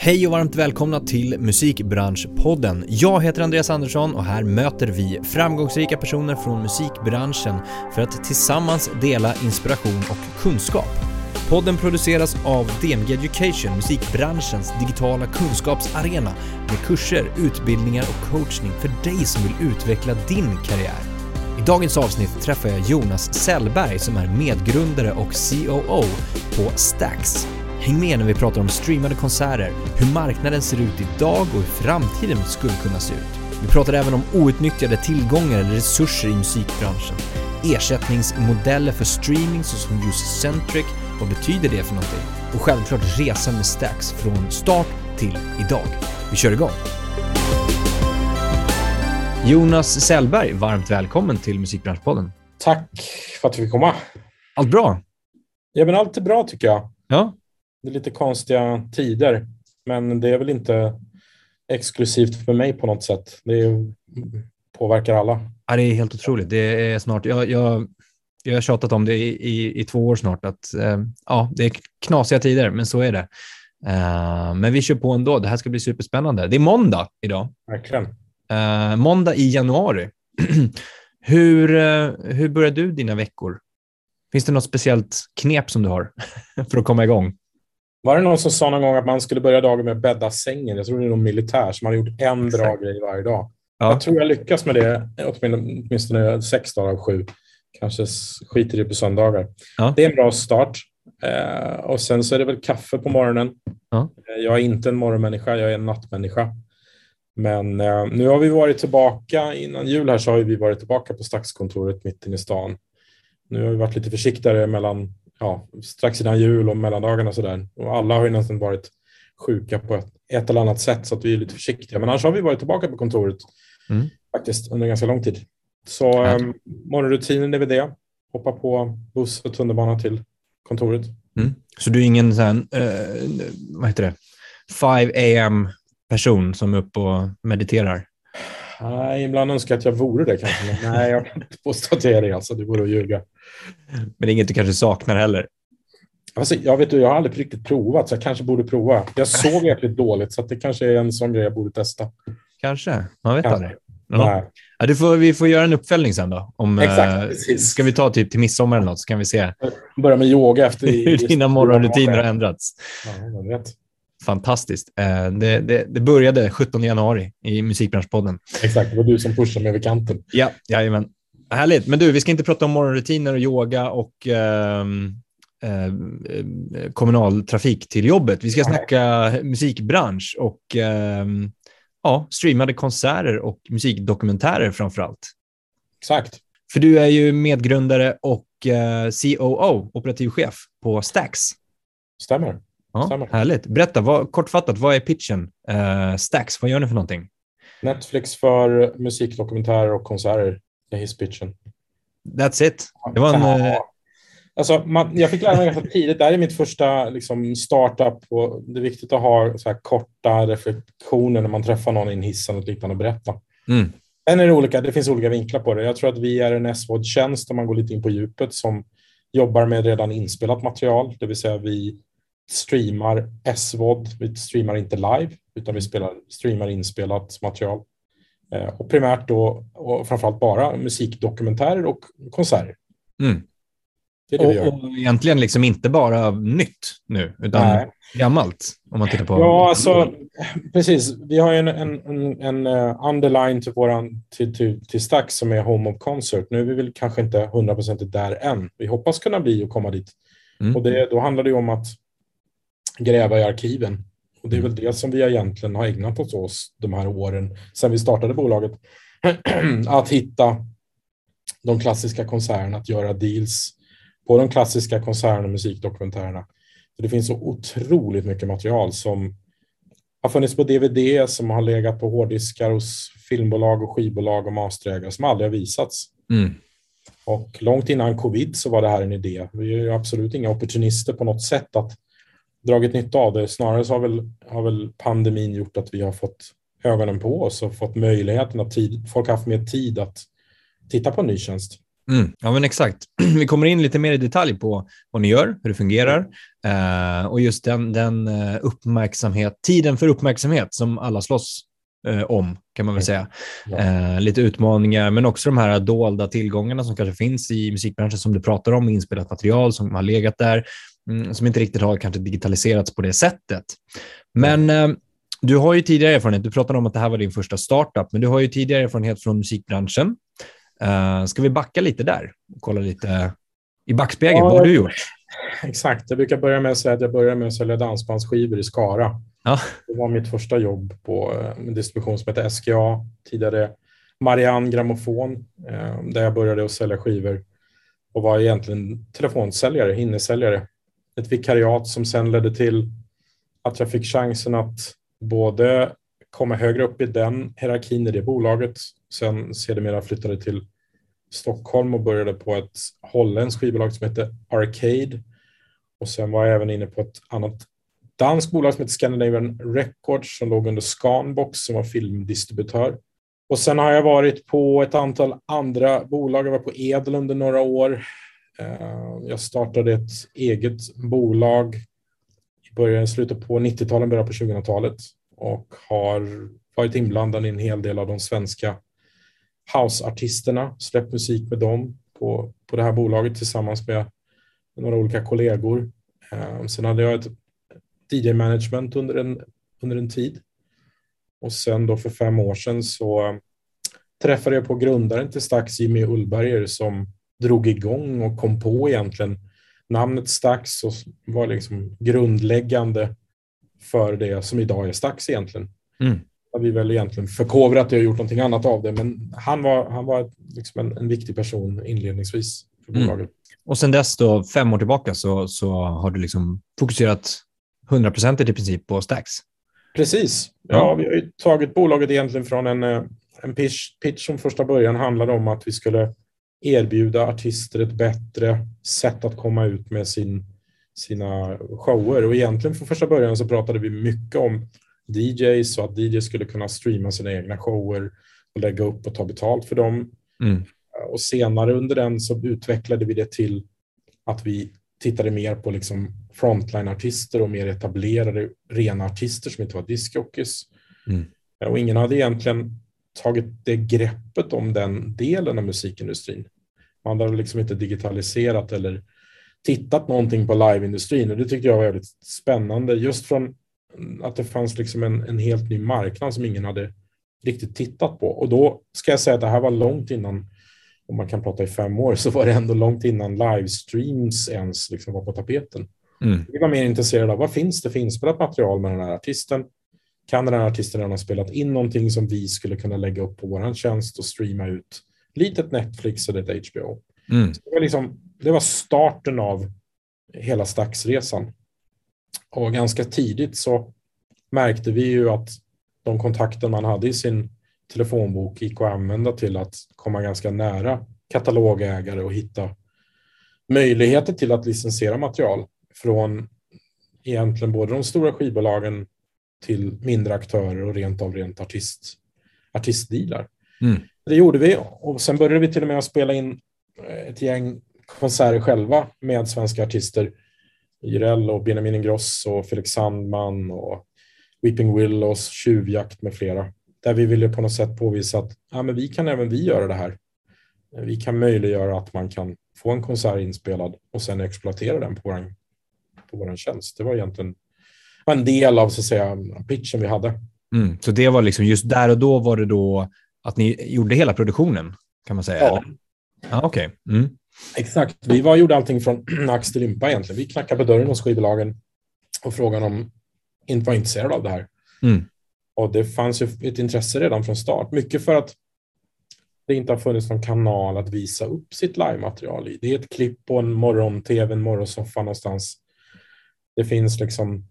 Hej och varmt välkomna till Musikbranschpodden. Jag heter Andreas Andersson och här möter vi framgångsrika personer från musikbranschen för att tillsammans dela inspiration och kunskap. Podden produceras av DMG Education, musikbranschens digitala kunskapsarena med kurser, utbildningar och coachning för dig som vill utveckla din karriär. I dagens avsnitt träffar jag Jonas Sellberg som är medgrundare och COO på Stax. Häng med när vi pratar om streamade konserter, hur marknaden ser ut idag och hur framtiden skulle kunna se ut. Vi pratar även om outnyttjade tillgångar eller resurser i musikbranschen, ersättningsmodeller för streaming såsom user-centric, vad betyder det för någonting? Och självklart resan med Stax från start till idag. Vi kör igång! Jonas Sellberg, varmt välkommen till Musikbranschpodden. Tack för att vi fick komma. Allt bra? Ja, men allt är bra tycker jag. Ja, Det är lite konstiga tider, men det är väl inte exklusivt för mig på något sätt. Det är, påverkar alla. Ja, det är helt otroligt. Det är snart, jag, jag, jag har tjatat om det i, i, i två år snart, att eh, ja, det är knasiga tider, men så är det. Eh, men vi kör på ändå. Det här ska bli superspännande. Det är måndag idag. Verkligen. Eh, måndag i januari. hur, eh, hur börjar du dina veckor? Finns det något speciellt knep som du har för att komma igång? Var det någon som sa någon gång att man skulle börja dagen med att bädda sängen? Jag tror det är någon militär som har gjort en bra Exakt. grej varje dag. Ja. Jag tror jag lyckas med det åtminstone, sex dagar av sju. Kanske skiter i det på söndagar. Ja. Det är en bra start. Eh, och sen så är det väl kaffe på morgonen. Ja. Eh, Jag är inte en morgonmänniska, jag är en nattmänniska. Men eh, nu har vi varit tillbaka, innan jul här så har vi varit tillbaka på Staxkontoret mitt inne i stan. Nu har vi varit lite försiktigare mellan, ja, strax innan jul och mellandagarna och sådär. Och alla har ju nästan varit sjuka på ett, ett eller annars sätt så att vi är lite försiktiga. Men annars har vi varit tillbaka på kontoret Mm. faktiskt under ganska lång tid. Så Ja. um, morgonrutinen är väl det. Hoppa på buss och tunnelbana till kontoret. Mm. Så du är ingen sån, eh, vad heter det, 5 am person som är uppe och mediterar? Nej, ibland önskar jag att jag vore det kanske. Men nej, jag kan inte påstå att jag är det. Alltså, det vore att ljuga. Men inget du kanske saknar heller? Alltså, jag, vet, jag har aldrig riktigt provat, så jag kanske borde prova. Jag sov jäkligt dåligt, så det kanske är en sån grej jag borde testa. Kanske, man vet Kanske. aldrig. Ja. Ja, du får, vi får göra en uppföljning sen då. Om, Exakt, eh, precis. ska vi ta typ till midsommar eller något så kan vi se Börja med yoga efter... hur dina morgonrutiner har ändrats. Ja. Fantastiskt. Eh, Det, det, det började 17 januari i Musikbranschpodden. Exakt, det var du som pushade mig över kanten. Ja, jajamän. Härligt. Men du, vi ska inte prata om morgonrutiner och yoga och ehm, eh, kommunaltrafik till jobbet. Vi ska Nej. snacka musikbransch och ehm, ja, streamade konserter och musikdokumentärer framför allt. Exakt. För du är ju medgrundare och eh, COO, operativ chef på Stax. Stämmer. Ja, Stämmer. härligt. Berätta, vad, kortfattat, vad är pitchen? Eh, Stax, vad gör ni för någonting? Netflix för musikdokumentärer och konserter. Hisspitchen. That's it. Det var en... Ja. eh, Alltså, man, jag fick lära mig ganska tidigt. Det här är mitt första liksom, startup. Och det är viktigt att ha så här, korta reflektioner när man träffar någon i en hiss eller något liknande och berätta. Mm. Sen är det, olika, det finns olika vinklar på det. Jag tror att vi är en SVOD-tjänst om man går lite in på djupet som jobbar med redan inspelat material. Det vill säga vi streamar SVOD. Vi streamar inte live utan vi spelar, streamar inspelat material. Eh, och primärt då och framförallt bara musikdokumentärer och konserter. Mm. Det är det. Och, och egentligen liksom inte bara nytt nu, utan Nej. gammalt. Om man tittar på... Ja, alltså precis. Vi har ju en, en, en, en eh, underline till, våran, till, till, till Stax som är Home of Concert. Nu är vi väl kanske inte hundraprocentigt där än. Vi hoppas kunna bli och komma dit. Mm. Och det, då handlar det ju om att gräva i arkiven. Och det är väl det som vi egentligen har ägnat oss åt de här åren sedan vi startade bolaget. att hitta de klassiska konserterna, att göra deals på de klassiska konserterna och musikdokumentärerna. För det finns så otroligt mycket material som har funnits på DVD, som har legat på hårddiskar hos filmbolag och skivbolag och masterägare som aldrig har visats. Mm. Och långt innan covid så var det här en idé. Vi är ju absolut inga opportunister på något sätt att dragit nytta av det. Snarare så har väl, har väl pandemin gjort att vi har fått ögonen på oss och fått möjligheten att tid, folk har haft mer tid att titta på en ny tjänst. Mm, ja, men exakt. Vi kommer in lite mer i detalj på vad ni gör, hur det fungerar eh, och just den, den eh, uppmärksamhet, tiden för uppmärksamhet som alla slåss eh, om, kan man väl säga. Ja. Eh, lite utmaningar, men också de här dolda tillgångarna som kanske finns i musikbranschen som du pratar om, inspelat material som har legat där, mm, som inte riktigt har kanske digitaliserats på det sättet. Men eh, du har ju tidigare erfarenhet, du pratade om att det här var din första startup, men du har ju tidigare erfarenhet från musikbranschen. Uh, ska vi backa lite där och kolla lite i backspegeln? Ja, vad har du gjort? Exakt. Jag brukar börja med att säga att jag började med att sälja dansbandsskivor i Skara. Ja. Det var mitt första jobb på eh, en distribution som heter SKA, tidigare Marianne Grammofon, eh, där jag började att sälja skivor och var egentligen telefonsäljare, innesäljare. Ett vikariat som sen ledde till att jag fick chansen att både komma högre upp i den hierarkin i det bolaget. Sen sedermera flyttade till Stockholm och började på ett holländskt skivbolag som heter Arcade. Och sen var jag även inne på ett annat danskt bolag som heter Scandinavian Records som låg under Scanbox som var filmdistributör. Och sen har jag varit på ett antal andra bolag. Jag var på Edel under några år. Eh, jag startade ett eget bolag i början, slutet på 90-talet, början på 2000-talet och har varit inblandad i en hel del av de svenska houseartisterna, släppt musik med dem på, på det här bolaget tillsammans med några olika kollegor. Eh, sen hade jag ett DJ-management under en, under en tid. Och sen då för fem år sedan så träffade jag på grundaren till Stax, Jimmy Ullberger, som drog igång och kom på egentligen namnet Stax och var liksom grundläggande för det som idag är Stax egentligen. Mm. Har vi väl egentligen förkovrat det och gjort någonting annat av det, men han var, han var liksom en, en viktig person inledningsvis för mm. bolaget. Och sen dess, då, fem år tillbaka, så, så har du liksom fokuserat 100 procent i princip på Stax? Precis. Ja, vi har tagit bolaget egentligen från en, eh, en pitch, pitch som första början handlade om att vi skulle erbjuda artister ett bättre sätt att komma ut med sin sina shower. Och egentligen från första början så pratade vi mycket om DJs och att DJs skulle kunna streama sina egna shower och lägga upp och ta betalt för dem. Mm. Och senare under den så utvecklade vi det till att vi tittade mer på liksom frontline-artister och mer etablerade rena artister som inte var discjockeys. Mm. Och ingen hade egentligen tagit det greppet om den delen av musikindustrin. Man hade liksom inte digitaliserat eller tittat någonting på liveindustrin och det tyckte jag var väldigt spännande just från att det fanns liksom en, en helt ny marknad som ingen hade riktigt tittat på. Och då ska jag säga att det här var långt innan, om man kan prata i fem år, så var det ändå långt innan livestreams ens liksom var på tapeten. Mm. Vi var mer intresserade av vad finns det för inspelat material med den här artisten? Kan den här artisten redan ha spelat in någonting som vi skulle kunna lägga upp på vår tjänst och streama ut? Litet Netflix eller ett HBO. Mm. det, var liksom, det var starten av hela Staxresan. Och ganska tidigt så märkte vi ju att de kontakter man hade i sin telefonbok gick att använda till att komma ganska nära katalogägare och hitta möjligheter till att licensiera material från egentligen både de stora skivbolagen till mindre aktörer och rent av rent artist, artistdealar. Mm. Det gjorde vi och sen började vi till och med att spela in ett gäng konserter själva med svenska artister. Jireel och Benjamin Ingrosso och Felix Sandman och Weeping Willows, Tjuvjakt med flera. Där vi ville på något sätt påvisa att ja, men vi kan även vi göra det här. Vi kan möjliggöra att man kan få en konsert inspelad och sen exploatera den på vår, på vår tjänst. Det var egentligen en del av så att säga, pitchen vi hade. Mm, så det var liksom just där och då var det då att ni gjorde hela produktionen kan man säga? Ja, Ah, Okej. Okay. Mm. Exakt. Vi var, gjorde allting från ax till limpa egentligen. Vi knackade på dörren hos skivbolagen och frågade om inte var intresserade av det här. Mm. Och det fanns ju ett intresse redan från start. Mycket för att det inte har funnits någon kanal att visa upp sitt live-material i. Det är ett klipp på en morgon-tv, en morgonsoffa någonstans. Det finns liksom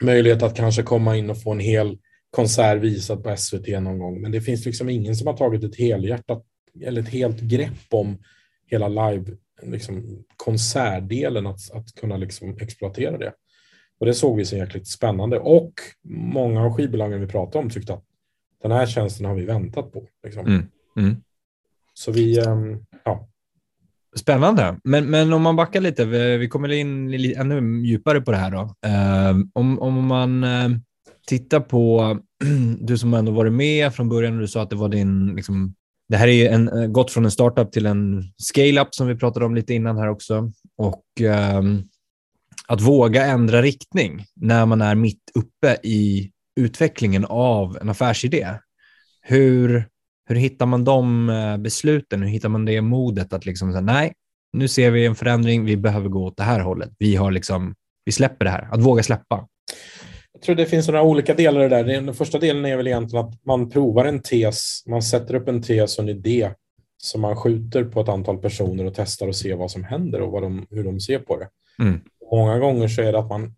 möjlighet att kanske komma in och få en hel konsert visad på SVT någon gång. Men det finns liksom ingen som har tagit ett helhjärtat eller ett helt grepp om hela live liksom, konsertdelen, att, att kunna liksom exploatera det. Och det såg vi som jäkligt spännande och många av skivbolagen vi pratade om tyckte att den här tjänsten har vi väntat på. Liksom. Mm. Mm. Så vi, ehm, Spännande. Men, men om man backar lite, vi, vi kommer in lite, ännu djupare på det här. Då. Ehm, om, om man ehm, tittar på, du som ändå varit med från början och du sa att det var din, liksom, det här är en, eh, gått från en startup till en scale-up som vi pratade om lite innan här också. Och ehm, att våga ändra riktning när man är mitt uppe i utvecklingen av en affärsidé. Hur, hur hittar man de eh, besluten? Hur hittar man det modet att liksom säga nej, nu ser vi en förändring, vi behöver gå åt det här hållet. Vi, har liksom, vi släpper det här, att våga släppa. Jag tror det finns några olika delar i det där. Den första delen är väl egentligen att man provar en tes, man sätter upp en tes och en idé som man skjuter på ett antal personer och testar och ser vad som händer och vad de, hur de ser på det. Mm. Många gånger så är det att man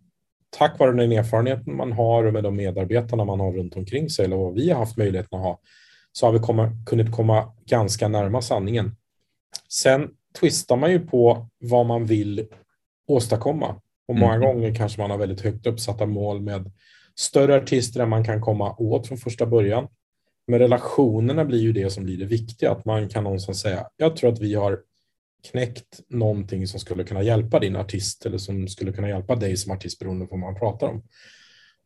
tack vare den erfarenheten man har och med de medarbetarna man har runt omkring sig eller vad vi har haft möjligheten att ha så har vi komma, kunnat komma ganska närma sanningen. Sen twistar man ju på vad man vill åstadkomma och många mm. gånger kanske man har väldigt högt uppsatta mål med större artister än man kan komma åt från första början. Men relationerna blir ju det som blir det viktiga, att man kan någonstans säga, jag tror att vi har knäckt någonting som skulle kunna hjälpa din artist eller som skulle kunna hjälpa dig som artist beroende på vad man pratar om.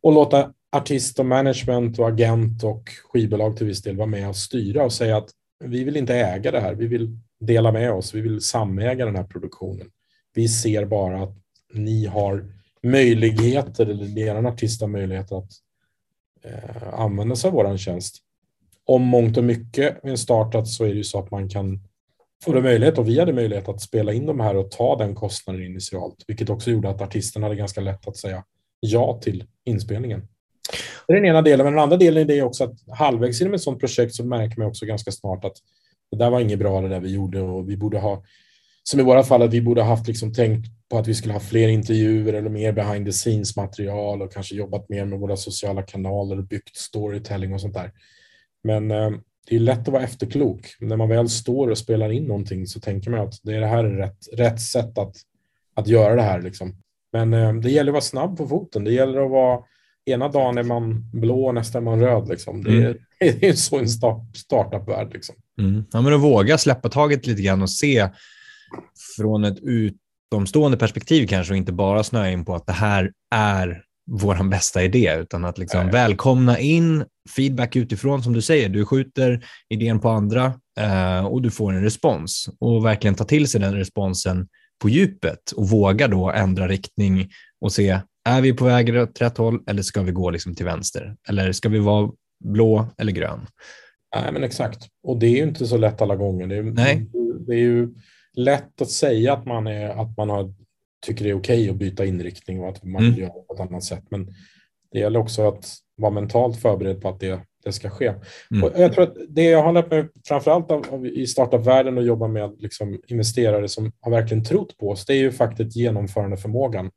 Och låta artist och management och agent och skivbolag till viss del vara med och styra och säga att vi vill inte äga det här, vi vill dela med oss, vi vill samäga den här produktionen. Vi ser bara att ni har möjligheter, eller er artist har möjlighet att eh, använda sig av vår tjänst. Om mångt och mycket med en startup så är det ju så att man kan få det möjlighet och vi hade möjlighet att spela in de här och ta den kostnaden initialt, vilket också gjorde att artisten hade ganska lätt att säga ja till inspelningen. Det är den ena delen, men den andra delen är det också att halvvägs inom ett sådant projekt så märker man också ganska snart att det där var inget bra det där vi gjorde och vi borde ha, som i våra fall, att vi borde ha haft liksom tänkt på att vi skulle ha fler intervjuer eller mer behind the scenes material och kanske jobbat mer med våra sociala kanaler och byggt storytelling och sånt där. Men eh, det är lätt att vara efterklok. När man väl står och spelar in någonting så tänker man att det är det här är rätt, rätt sätt att, att göra det här. Liksom. Men eh, det gäller att vara snabb på foten. Det gäller att vara ena dagen är man blå och nästa är man röd. Liksom. Det, är, mm. det är så en start, startup-värld. Liksom. Mm. Ja, men att våga släppa taget lite grann och se från ett utomstående perspektiv kanske och inte bara snöa in på att det här är vår bästa idé, utan att liksom välkomna in feedback utifrån, som du säger. Du skjuter idén på andra eh, och du får en respons och verkligen ta till sig den responsen på djupet och våga då ändra riktning och se, är vi på väg åt rätt håll eller ska vi gå liksom till vänster? Eller ska vi vara blå eller grön? Nej, men exakt. Och det är ju inte så lätt alla gånger. Det är, Nej. det är ju lätt att säga att man, är, att man har tycker det är okej okay att byta inriktning och att man vill mm. göra det på ett annat sätt. Men det gäller också att vara mentalt förberedd på att det, det ska ske. Mm. Jag tror att det jag har lärt mig framförallt av, av, i startup-världen och jobba med liksom, investerare som har verkligen trott på oss, det är ju faktiskt genomförandeförmågan.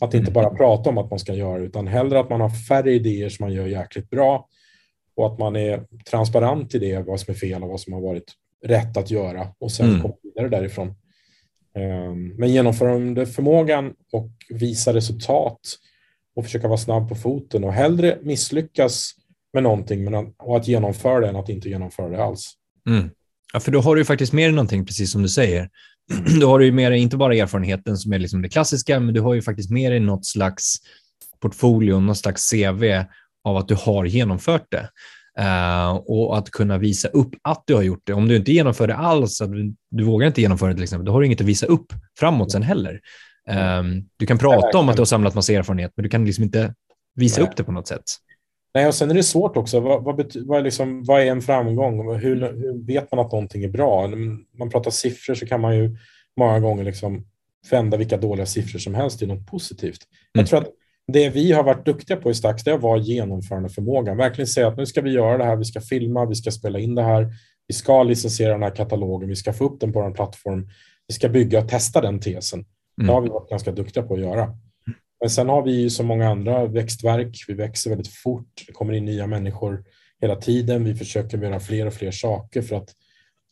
Att inte mm. bara prata om att man ska göra utan hellre att man har färre idéer som man gör jäkligt bra och att man är transparent i det, vad som är fel och vad som har varit rätt att göra och sen mm. komma vidare därifrån. Ehm, men genomförande förmågan och visa resultat och försöka vara snabb på foten och hellre misslyckas med någonting men och att genomföra det än att inte genomföra det alls. Mm. Ja, för då har du faktiskt med dig någonting, precis som du säger. Då har du ju med dig inte bara erfarenheten som är liksom det klassiska, men du har ju faktiskt med dig något slags portfolio, något slags CV av att du har genomfört det. Uh, och att kunna visa upp att du har gjort det. Om du inte genomför det alls, att du, du vågar inte genomföra det till exempel, då har du inget att visa upp framåt sen heller. Um, du kan prata om att du har samlat massa erfarenhet, men du kan liksom inte visa Nej. upp det på något sätt. Nej, och sen är det svårt också. Vad, vad, vad, är, liksom, vad är en framgång? Hur, hur, vet man att någonting är bra? När man pratar siffror så kan man ju många gånger liksom vända vilka dåliga siffror som helst till något positivt. Mm. Jag tror att det vi har varit duktiga på i Stax, det var genomförande förmågan. Verkligen säga att nu ska vi göra det här, vi ska filma, vi ska spela in det här, vi ska licensiera den här katalogen, vi ska få upp den på en plattform, vi ska bygga och testa den tesen. Mm. Det har vi varit ganska duktiga på att göra. Men sen har vi ju som många andra växtverk, vi växer väldigt fort, det kommer in nya människor hela tiden, vi försöker göra fler och fler saker för att,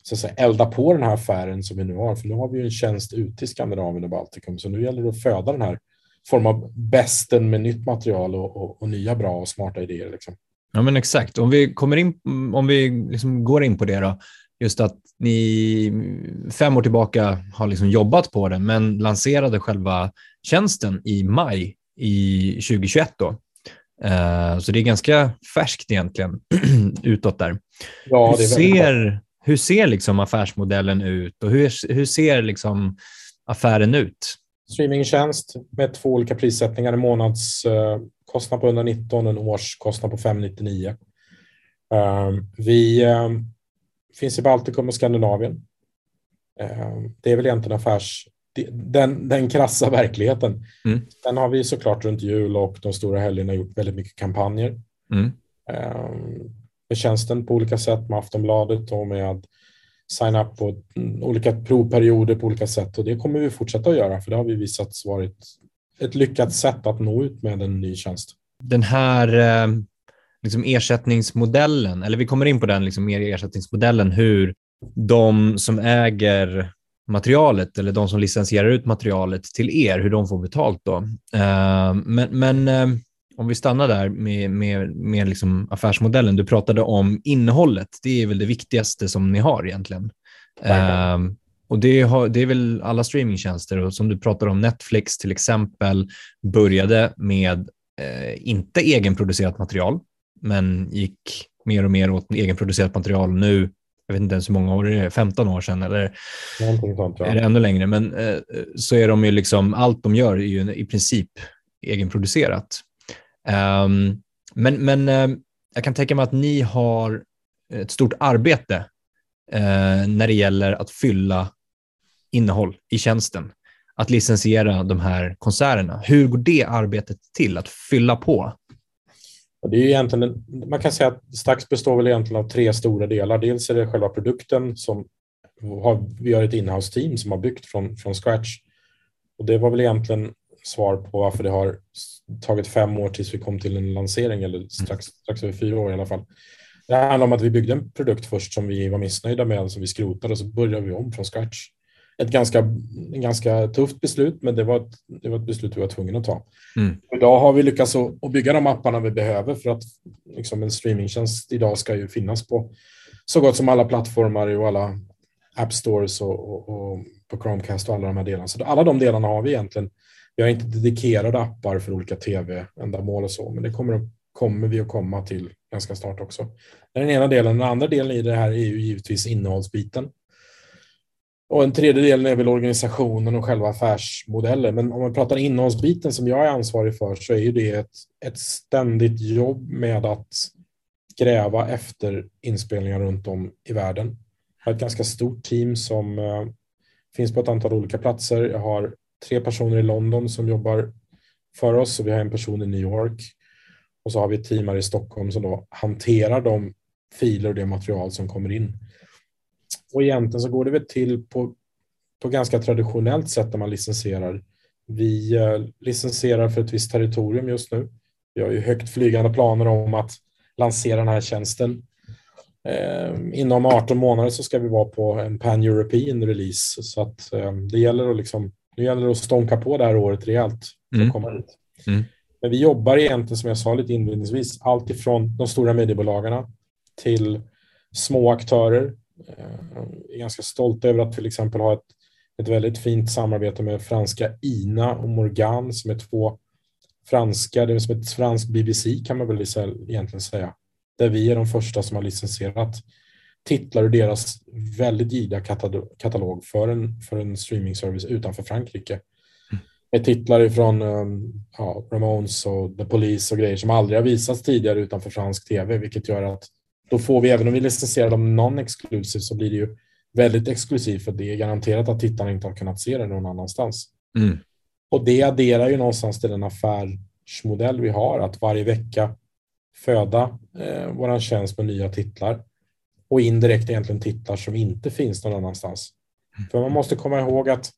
så att säga, elda på den här affären som vi nu har. För nu har vi ju en tjänst ute i Skandinavien och Baltikum, så nu gäller det att föda den här form av bästen med nytt material och, och, och, nya bra och smarta idéer. Liksom. Ja, men exakt. Om vi, kommer in, om vi liksom går in på det då just att ni fem år tillbaka har liksom jobbat på det, men lanserade själva tjänsten i maj i 2021 då. Uh, så det är ganska färskt egentligen utåt där. Ja, hur, ser, hur ser liksom affärsmodellen ut och hur, hur ser liksom affären ut? Streamingtjänst med två olika prissättningar, en månadskostnad på 119 och en årskostnad på 599. Uh, vi finns i Baltikum och Skandinavien. Det är väl egentligen affärs den, den krassa verkligheten. Mm. Sen har vi såklart runt jul och de stora helgerna gjort väldigt mycket kampanjer. Mm. Um, med tjänsten på olika sätt med Aftonbladet och med sign up på olika provperioder på olika sätt och det kommer vi fortsätta att göra för det har vi visat varit ett lyckat sätt att nå ut med en ny tjänst. Den här eh, liksom ersättningsmodellen, eller vi kommer in på den liksom mer ersättningsmodellen, hur de som äger materialet eller de som licensierar ut materialet till er, hur de får betalt då. Uh, men, men uh, om vi stannar där med, med, med liksom affärsmodellen. Du pratade om innehållet. Det är väl det viktigaste som ni har egentligen. Uh, och det, har, det, är väl alla streamingtjänster och som du pratar om Netflix till exempel började med inte egenproducerat material, men gick mer och mer åt egenproducerat material. Nu jag vet inte ens hur många år det är, 15 år sedan eller sånt, ja. är det ännu längre, men eh, så är de ju liksom, allt de gör är ju i princip egenproducerat. Um, men men uh, jag kan tänka mig att ni har ett stort arbete uh, när det gäller att fylla innehåll i tjänsten, att licensiera de här konserterna. Hur går det arbetet till, att fylla på? Och det är egentligen, man kan säga att Stax består väl egentligen av tre stora delar. Dels är det själva produkten som har, vi har ett inhouse-team som har byggt från, från scratch. Och det var väl egentligen svar på varför det har tagit fem år tills vi kom till en lansering, eller strax, strax över fyra år i alla fall. Det handlar om att vi byggde en produkt först som vi var missnöjda med, som vi skrotade och så började vi om från scratch ett ganska, ganska tufft beslut, men det var ett, det var ett beslut vi var tvungna att ta. Mm. Idag har vi lyckats att, att bygga de apparna vi behöver för att liksom en streamingtjänst idag ska ju finnas på så gott som alla plattformar och alla app stores och, och, och på Chromecast och alla de här delarna. Så alla de delarna har vi egentligen. Vi har inte dedikerade appar för olika tv-ändamål och så, men det kommer, kommer vi att komma till ganska snart också. Det är den ena delen. Den andra delen i det här är ju givetvis innehållsbiten. Och en tredjedel är väl organisationen och själva affärsmodellen. Men om man pratar innehållsbiten som jag är ansvarig för så är ju det ett, ett ständigt jobb med att gräva efter inspelningar runt om i världen. Jag har ett ganska stort team som uh, finns på ett antal olika platser. Jag har tre personer i London som jobbar för oss och vi har en person i New York. Och så har vi ett team här i Stockholm som då hanterar de filer och det material som kommer in. Och egentligen så går det väl till på, på ganska traditionellt sätt när man licensierar. Vi eh, licensierar för ett visst territorium just nu. Vi har ju högt flygande planer om att lansera den här tjänsten. Eh, inom 18 månader så ska vi vara på en pan-European release så att eh, det gäller att liksom, nu gäller det att stånka på det här året rejält för mm. att komma dit. Mm. Men vi jobbar egentligen som jag sa lite inledningsvis, allt ifrån de stora mediebolagarna till små aktörer är ganska stolt över att till exempel ha ett, ett väldigt fint samarbete med franska INA och Morgan som är två franska, det är som ett franskt BBC kan man väl egentligen säga, där vi är de första som har licensierat titlar ur deras väldigt gida katalog för en, för en streamingservice utanför Frankrike. Mm. Med titlar ifrån um, ja, Ramones och The Police och grejer som aldrig har visats tidigare utanför fransk tv, vilket gör att då får vi, även om vi licensierar dem non-exclusive, så blir det ju väldigt exklusivt för det är garanterat att tittarna inte har kunnat se det någon annanstans. Mm. Och det adderar ju någonstans till den affärsmodell vi har, att varje vecka föda eh, våran tjänst med nya titlar och indirekt egentligen titlar som inte finns någon annanstans. Mm. För man måste komma ihåg att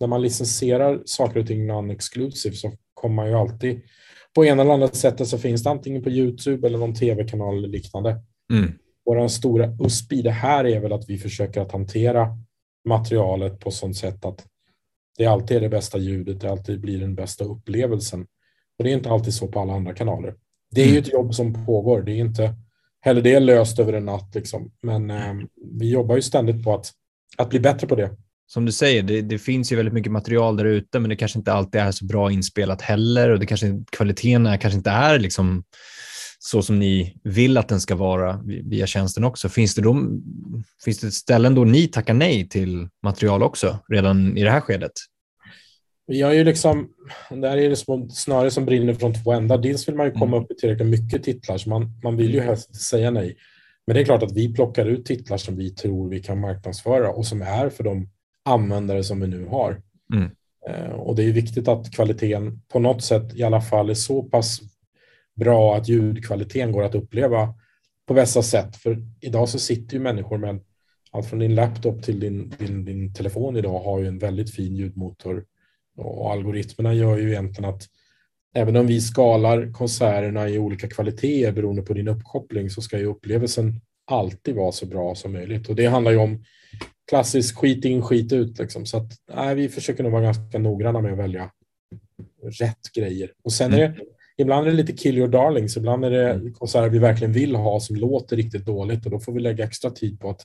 när man licensierar saker och ting non-exclusive så kommer man ju alltid på ena eller andra sättet så finns det antingen på Youtube eller någon tv-kanal eller liknande. Mm. Vår stora USP i det här är väl att vi försöker att hantera materialet på sånt sätt att det alltid är det bästa ljudet, det alltid blir den bästa upplevelsen. Och det är inte alltid så på alla andra kanaler. Det är ju mm. ett jobb som pågår. Det är inte heller det löst över en natt. Liksom. Men eh, vi jobbar ju ständigt på att, att bli bättre på det. Som du säger, det, det finns ju väldigt mycket material där ute, men det kanske inte alltid är så bra inspelat heller och det kanske, kvaliteten är, kanske inte är liksom så som ni vill att den ska vara via tjänsten också. Finns det, då, finns det ställen då ni tackar nej till material också redan i det här skedet? Vi har ju liksom, där är det som, snarare som brinner från två ändar. Dels vill man ju komma mm. upp i tillräckligt mycket titlar, så man, man vill ju helst säga nej. Men det är klart att vi plockar ut titlar som vi tror vi kan marknadsföra och som är för de användare som vi nu har. Mm. Eh, och det är viktigt att kvaliteten på något sätt i alla fall är så pass bra att ljudkvaliteten går att uppleva på bästa sätt. För idag så sitter ju människor med allt från din laptop till din, din, din telefon idag har ju en väldigt fin ljudmotor och algoritmerna gör ju egentligen att även om vi skalar konserterna i olika kvaliteter beroende på din uppkoppling så ska ju upplevelsen alltid vara så bra som möjligt. Och det handlar ju om klassisk skit in, skit ut. Liksom. Så att, nej, vi försöker nog vara ganska noggranna med att välja rätt grejer. Och sen är det, mm ibland är det lite kill your darlings, ibland är det mm. konserter vi verkligen vill ha som låter riktigt dåligt och då får vi lägga extra tid på att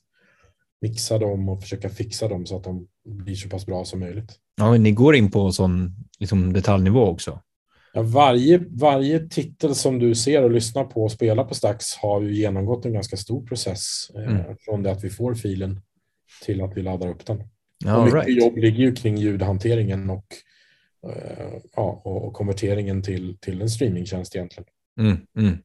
mixa dem och försöka fixa dem så att de blir så pass bra som möjligt. Ja, ni går in på sån liksom, detaljnivå också? Ja, varje, varje titel som du ser och lyssnar på och spelar på Stax har ju genomgått en ganska stor process eh, mm. från det att vi får filen till att vi laddar upp den. All och mycket right. jobb ligger ju kring ljudhanteringen och, ja, och konverteringen till, till en streamingtjänst egentligen. Mm, mm.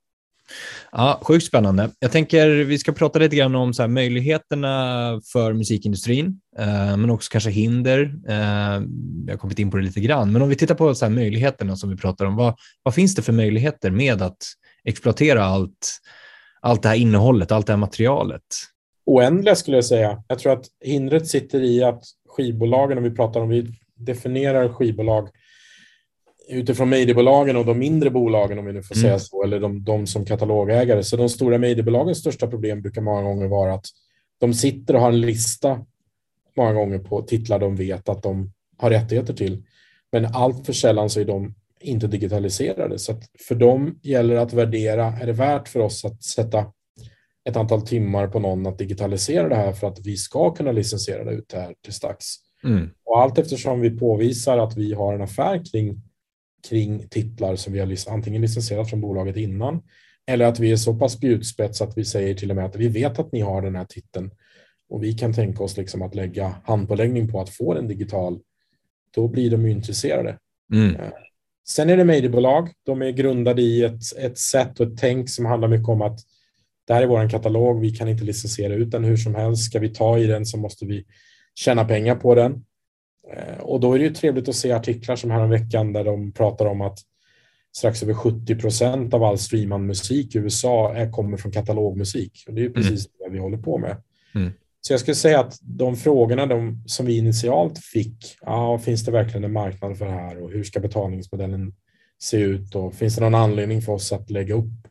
Ja, sjukt spännande. Jag tänker vi ska prata lite grann om så här, möjligheterna för musikindustrin, eh, men också kanske hinder. Eh, jag har kommit in på det lite grann, men om vi tittar på så här, möjligheterna som vi pratar om, vad, vad finns det för möjligheter med att exploatera allt, allt det här innehållet, allt det här materialet? Oändliga skulle jag säga. Jag tror att hindret sitter i att skivbolagen, om vi pratar om, vi definierar skivbolag utifrån mediebolagen och de mindre bolagen, om vi nu får mm. säga så, eller de, de som katalogägare. Så de stora mediebolagens största problem brukar många gånger vara att de sitter och har en lista många gånger på titlar de vet att de har rättigheter till. Men allt för sällan så är de inte digitaliserade. Så för dem gäller det att värdera, är det värt för oss att sätta ett antal timmar på någon att digitalisera det här för att vi ska kunna licensiera det ut det här till Stax. Mm. Och allt eftersom vi påvisar att vi har en affär kring kring titlar som vi har antingen licensierat från bolaget innan eller att vi är så pass spjutspets att vi säger till och med att vi vet att ni har den här titeln och vi kan tänka oss liksom att lägga handpåläggning på att få den digital. Då blir de ju intresserade. Mm. Eh, sen är det mediebolag. De är grundade i ett, ett sätt och ett tänk som handlar mycket om att det här är vår katalog. Vi kan inte licensiera ut den hur som helst. Ska vi ta i den så måste vi tjäna pengar på den. Eh, och då är det ju trevligt att se artiklar som häromveckan där de pratar om att strax över 70 procent av all streamad musik i USA är, kommer från katalogmusik. Och det är mm. precis mm. det vi håller på med. Mm. Så jag skulle säga att de frågorna de, som vi initialt fick, ja, finns det verkligen en marknad för det här och hur ska betalningsmodellen se ut och finns det någon anledning för oss att lägga upp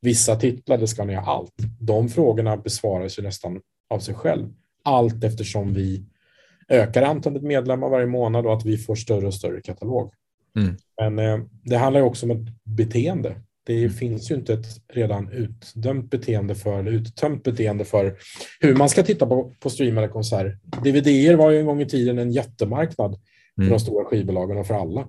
vissa titlar, det ska ni ha allt. De frågorna besvaras ju nästan av sig själv allt eftersom vi ökar antalet medlemmar varje månad och att vi får större och större katalog. Mm. Men eh, det handlar också om ett beteende. Det mm. finns ju inte ett redan utdömt beteende för, eller uttömt beteende för hur man ska titta på, på streamade konserter. DVD var ju en gång i tiden en jättemarknad för mm. de stora skivbolagen och för alla.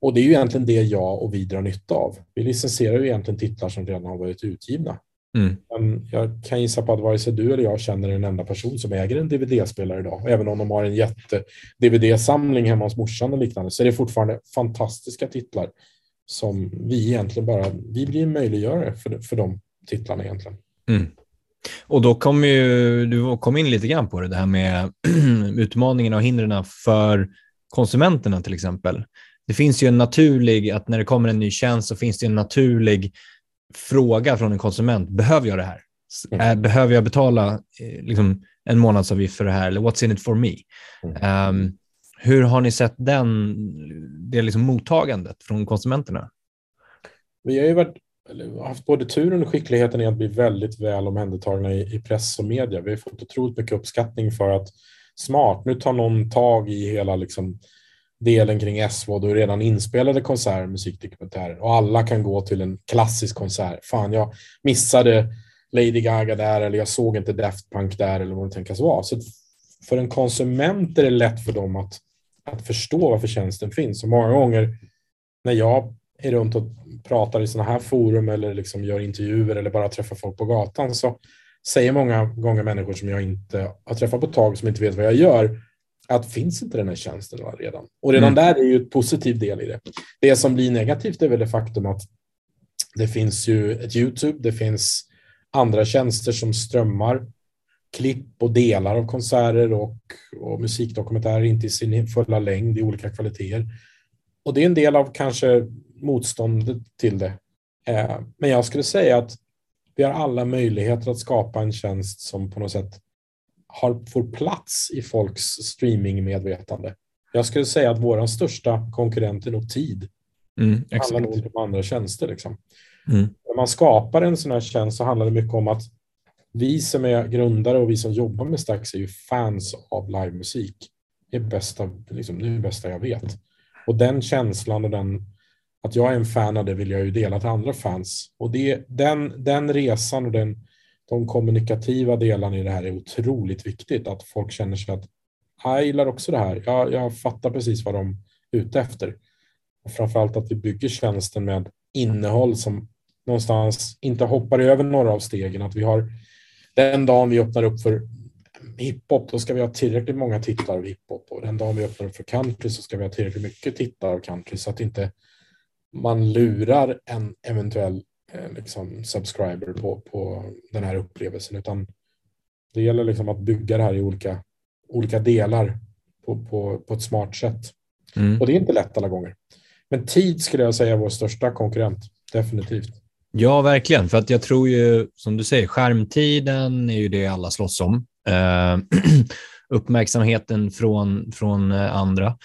Och det är ju egentligen det jag och vi drar nytta av. Vi licensierar ju egentligen titlar som redan har varit utgivna. Mm. Men jag kan gissa på att vare sig du eller jag känner en enda person som äger en DVD-spelare idag. Även om de har en jätte-DVD-samling hemma hos morsan och liknande så är det fortfarande fantastiska titlar som vi egentligen bara, vi blir möjliggörare för, för de titlarna egentligen. Mm. Och då kommer ju, du kom in lite grann på det, det här med utmaningarna och hindren för konsumenterna till exempel. Det finns ju en naturlig, att när det kommer en ny tjänst så finns det en naturlig fråga från en konsument, behöver jag det här? Mm. Behöver jag betala eh, liksom, en månadsavgift för det här? Eller what's in it for me? Mm. Um, hur har ni sett den, det liksom mottagandet från konsumenterna? Vi har ju varit, haft både turen och skickligheten i att bli väldigt väl omhändertagna i, i press och media. Vi har fått otroligt mycket uppskattning för att smart, nu tar någon tag i hela liksom, delen kring SVOD och redan inspelade konserter, musikdokumentärer och alla kan gå till en klassisk konsert. Fan, jag missade Lady Gaga där eller jag såg inte Daft Punk där eller vad det tänkas vara. Så för en konsument är det lätt för dem att, att förstå varför tjänsten finns. Och många gånger när jag är runt och pratar i sådana här forum eller liksom gör intervjuer eller bara träffar folk på gatan så säger många gånger människor som jag inte har träffat på ett tag som inte vet vad jag gör att finns inte den här tjänsten redan? Och redan mm. där är ju ett positiv del i det. Det som blir negativt är väl det faktum att det finns ju ett YouTube, det finns andra tjänster som strömmar klipp och delar av konserter och, och musikdokumentärer, inte i sin fulla längd i olika kvaliteter. Och det är en del av kanske motståndet till det. Eh, men jag skulle säga att vi har alla möjligheter att skapa en tjänst som på något sätt har, får plats i folks streamingmedvetande. Jag skulle säga att vår största konkurrent är nog tid. Mm, det handlar nog om andra tjänster. Liksom. Mm. När man skapar en sån här tjänst så handlar det mycket om att vi som är grundare och vi som jobbar med Stax är ju fans av livemusik. Det är bästa, liksom, det är det bästa jag vet. Och den känslan och den, att jag är en fan av det vill jag ju dela till andra fans. Och det, den, den resan och den, de kommunikativa delarna i det här är otroligt viktigt. Att folk känner sig att ah, jag gillar också det här. Jag, jag fattar precis vad de är ute efter. Och framförallt att vi bygger tjänsten med innehåll som någonstans inte hoppar över några av stegen. Att vi har den dagen vi öppnar upp för hiphop, då ska vi ha tillräckligt många tittare av hiphop och den dagen vi öppnar upp för country så ska vi ha tillräckligt mycket tittare av country så att inte man lurar en eventuell liksom, subscriber på, på den här upplevelsen, utan det gäller liksom att bygga det här i olika, olika delar på, på, på ett smart sätt. Mm. Och det är inte lätt alla gånger. Men tid skulle jag säga är vår största konkurrent, definitivt. Ja, verkligen. För att jag tror ju, som du säger, skärmtiden är ju det alla slåss om. Eh, uppmärksamheten från, från eh, andra.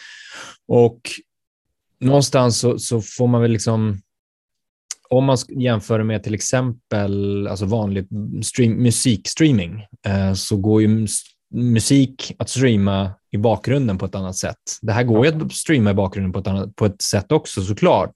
Och någonstans så, så, får man väl liksom, om man jämför med till exempel alltså vanlig stream, musikstreaming, eh, så går ju musik att streama i bakgrunden på ett annat sätt. Det här går ju att streama i bakgrunden på ett, annat, på ett sätt också såklart,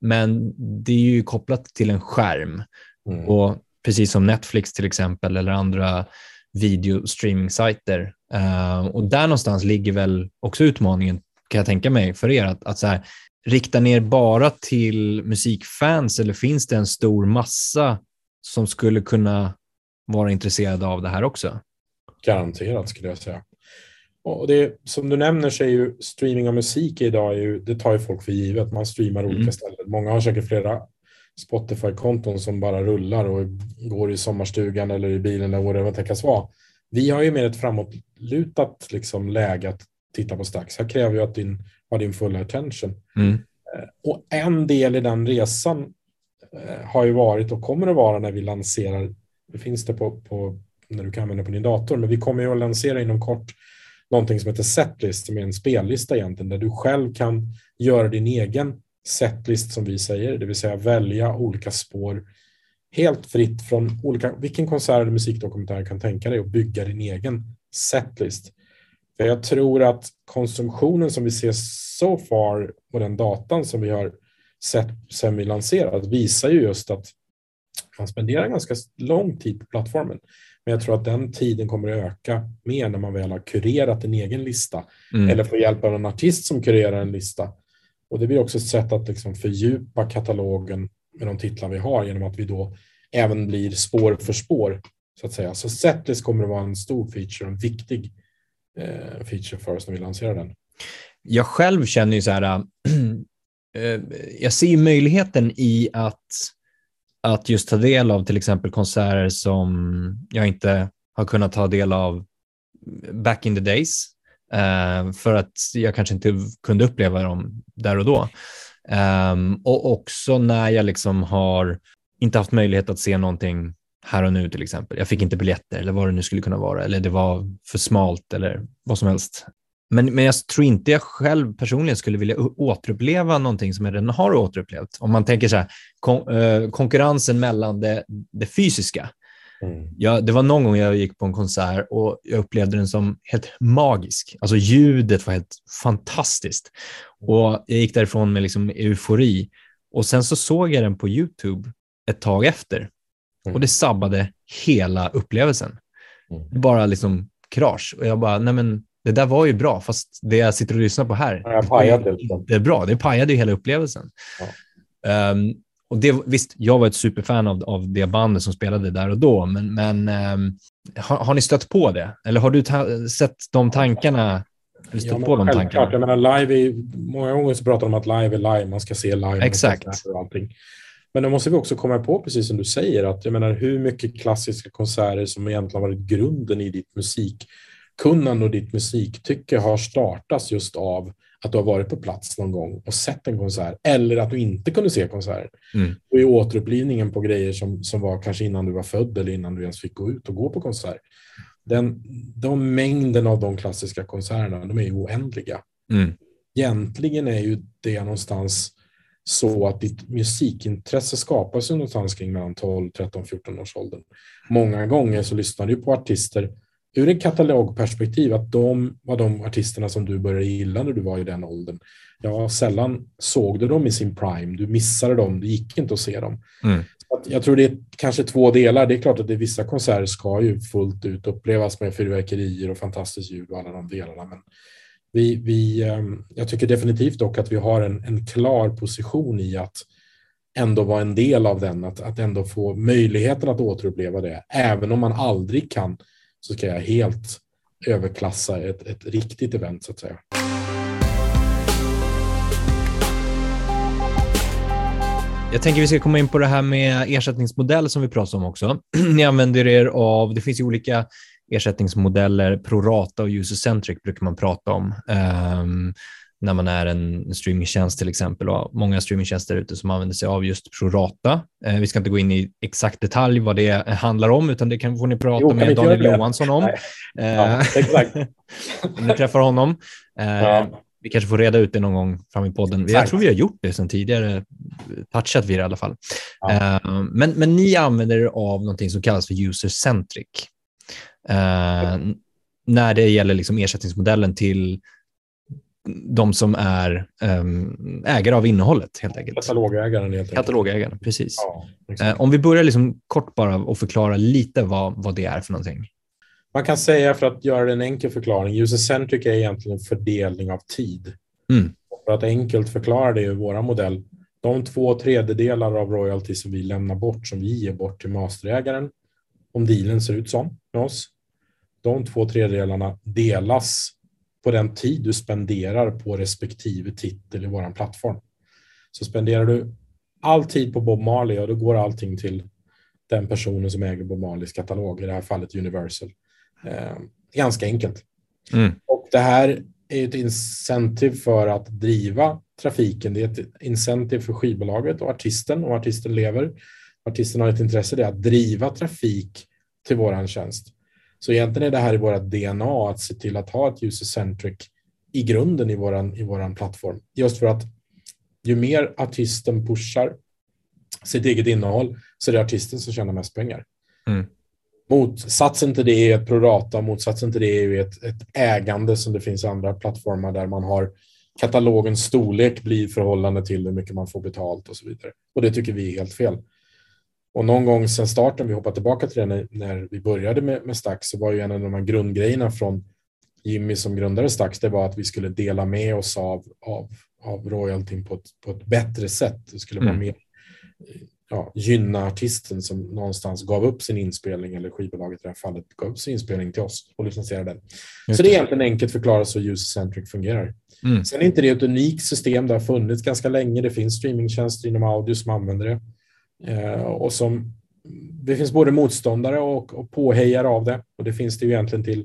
men det är ju kopplat till en skärm. Mm. Och precis som Netflix till exempel eller andra videostreaming-sajter. Uh, och där någonstans ligger väl också utmaningen, kan jag tänka mig, för er att, att så här, rikta ner bara till musikfans eller finns det en stor massa som skulle kunna vara intresserade av det här också? Garanterat skulle jag säga. Och det, som du nämner så är ju streaming av musik idag, ju, det tar ju folk för givet. Man streamar mm. olika ställen. Många har säkert flera Spotify-konton som bara rullar och går i sommarstugan eller i bilen eller vad det tänkas vara. Vi har ju mer ett framåtlutat liksom, läge att titta på Stax. Här kräver ju att du har din fulla attention. Mm. Eh, och en del i den resan eh, har ju varit och kommer att vara när vi lanserar, det finns det på, på när du kan använda på din dator, men vi kommer ju att lansera inom kort någonting som heter setlist, som är en spellista egentligen, där du själv kan göra din egen setlist som vi säger, det vill säga välja olika spår helt fritt från olika, vilken konsert eller musikdokumentär kan tänka dig och bygga din egen setlist. För jag tror att konsumtionen som vi ser so far på den datan som vi har sett sen vi lanserat visar ju just att man spenderar ganska lång tid på plattformen. Men jag tror att den tiden kommer att öka mer när man väl har kurerat en egen lista mm. eller får hjälp av en artist som kurerar en lista. Och det blir också ett sätt att liksom fördjupa katalogen med de titlar vi har genom att vi då även blir spår för spår så att säga. Så setlist kommer att vara en stor feature, en viktig eh, feature för oss när vi lanserar den. Jag själv känner ju så här, äh, jag ser möjligheten i att att just ta del av till exempel konserter som jag inte har kunnat ta del av back in the days äh, för att jag kanske inte kunde uppleva dem där och då. Um, och också när jag liksom har inte haft möjlighet att se någonting här och nu till exempel. Jag fick inte biljetter eller vad det nu skulle kunna vara eller det var för smalt eller vad som helst. Men, men jag tror inte jag själv personligen skulle vilja återuppleva någonting som jag redan har återupplevt. Om man tänker så här, kon äh, konkurrensen mellan det, det fysiska. Mm. Ja, det var någon gång jag gick på en konsert och jag upplevde den som helt magisk. Alltså ljudet var helt fantastiskt. Och jag gick därifrån med liksom eufori. Och sen så såg jag den på YouTube ett tag efter. Och det sabbade hela upplevelsen. Mm. Bara liksom krasch. Och jag bara, nej men det där var ju bra, fast det jag sitter och lyssnar på här, Ja, jag det pajade liksom. inte bra. Det pajade ju hela upplevelsen. Ehm, och det, visst, jag var ett superfan av, av det bandet som spelade där och då, men, men ehm, har, har ni stött på det? Eller har du ta- sett de tankarna? Eller stött Ja, på de tankarna? Jag menar, live är, många gånger så pratar de om att live är live, man ska se live. Exakt. och allting. Men då måste vi också komma på, precis som du säger, att jag menar hur mycket klassiska konserter som egentligen varit grunden i ditt musikkunnande och ditt musiktycke har startats just av att du har varit på plats någon gång och sett en konsert eller att du inte kunde se konserten. Mm. Och i återupplivningen på grejer som, som var kanske innan du var född eller innan du ens fick gå ut och gå på konsert. Den, de mängden av de klassiska konserterna, de är ju oändliga Mm. egentligen är ju det någonstans så att ditt musikintresse skapas ju någonstans kring mellan 12, 13, 14 års åldern. Många gånger så lyssnar du på artister ur ett katalogperspektiv, att de var de artisterna som du började gilla när du var i den åldern. Ja, sällan såg du dem i sin prime, du missade dem, det gick inte att se dem. Mm. Att Jag tror det är kanske två delar. Det är klart att det, vissa konserter ska ju fullt ut upplevas med fyrverkerier och fantastiskt ljud och alla de delarna. Men vi, vi, ehm, jag tycker definitivt dock att vi har en, en klar position i att ändå vara en del av den, att, att ändå få möjligheten att återuppleva det. Även om man aldrig kan så ska jag helt överklassa ett, ett riktigt event så att säga. Jag tänker vi ska komma in på det här med ersättningsmodell som vi pratade om också. Ni använder er av, det finns ju olika ersättningsmodeller, prorata och user-centric brukar man prata om. ehm, när man är en streamingtjänst till exempel och många streamingtjänster ute som använder sig av just prorata. Eh, vi ska inte gå in i exakt detalj vad det handlar om, utan det kan, får ni prata Jo, vi med Daniel? Johansson om. Eh, Ja, exakt. om ni träffar honom. Eh, Ja. Vi kanske får reda ut det någon gång fram i podden. Jag tror vi har gjort det sedan tidigare, touchat vid det i alla fall. Ja. Men, men ni använder er av någonting som kallas för user-centric. Eh, när det gäller liksom ersättningsmodellen till de som är ehm, ägare av innehållet, helt enkelt. Katalogägaren helt enkelt. Katalogägaren, precis. Ja. Eh, om vi börjar liksom kort bara och förklara lite vad, vad det är för någonting. Man kan säga för att göra en enkel förklaring, user-centric är egentligen en fördelning av tid. Mm. För att enkelt förklara det i våra modell, de två tredjedelar av royalty som vi lämnar bort, som vi ger bort till masterägaren, om dealen ser ut som med oss, de två tredjedelarna delas på den tid du spenderar på respektive titel i vår plattform. Så spenderar du all tid på Bob Marley, och då går allting till den personen som äger Bob Marleys katalog, i det här fallet Universal. Eh, ganska enkelt. Mm. Och det här är ett incentive för att driva trafiken. Det är ett incentive för skivbolaget och artisten, och artisten lever. Artisten har ett intresse i att driva trafik till våran tjänst. Så egentligen är det här i våra DNA att se till att ha ett user-centric i grunden i våran, i våran plattform. Just för att ju mer artisten pushar sitt eget innehåll så är det artisten som tjänar mest pengar. Mm. Motsatsen till det är ett prorata, motsatsen till det är ett, ett ägande som det finns i andra plattformar där man har katalogens storlek blir förhållande till hur mycket man får betalt och så vidare. Och det tycker vi är helt fel. Och någon gång sedan starten, vi hoppar tillbaka till det när, när vi började med, med Stax, så var ju en av de här grundgrejerna från Jimmy som grundade Stax, det var att vi skulle dela med oss av, av, av royaltyn på ett, på ett bättre sätt. Det skulle vara Mm. mer ja, gynna artisten som någonstans gav upp sin inspelning, eller skivbolaget i det här fallet gav upp sin inspelning till oss och licensierade den. Just Så det är egentligen enkelt förklarat så user-centric fungerar. Mm. Sen är inte det ett unikt system, det har funnits ganska länge. Det finns streamingtjänster inom audio som använder det. Eh, och som, det finns både motståndare och, och påhejare av det. Och det finns det ju egentligen till,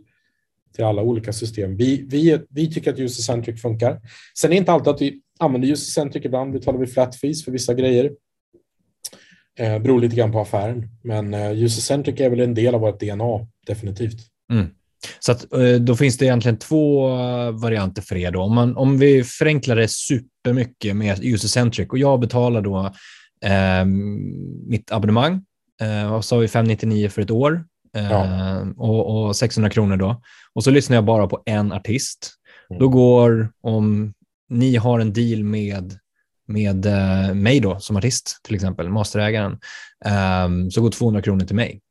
till alla olika system. Vi, vi, vi tycker att user-centric funkar. Sen är det inte alltid att vi använder user-centric. Ibland betalar vi flat fees för vissa grejer. Eh, beror lite grann på affären. Men eh, user-centric är väl en del av vårt DNA, definitivt. Mm. Så att, eh, då finns det egentligen två eh, varianter för er. Då. Om, man, om vi förenklar det supermycket med user-centric och jag betalar då eh, mitt abonnemang, eh, vad sa vi, 599 för ett år eh, Ja. och, och 600 kronor då. Och så lyssnar jag bara på en artist. Mm. Då går, om ni har en deal med med eh, mig då som artist, till exempel, masterägaren, um, så går 200 kronor till mig.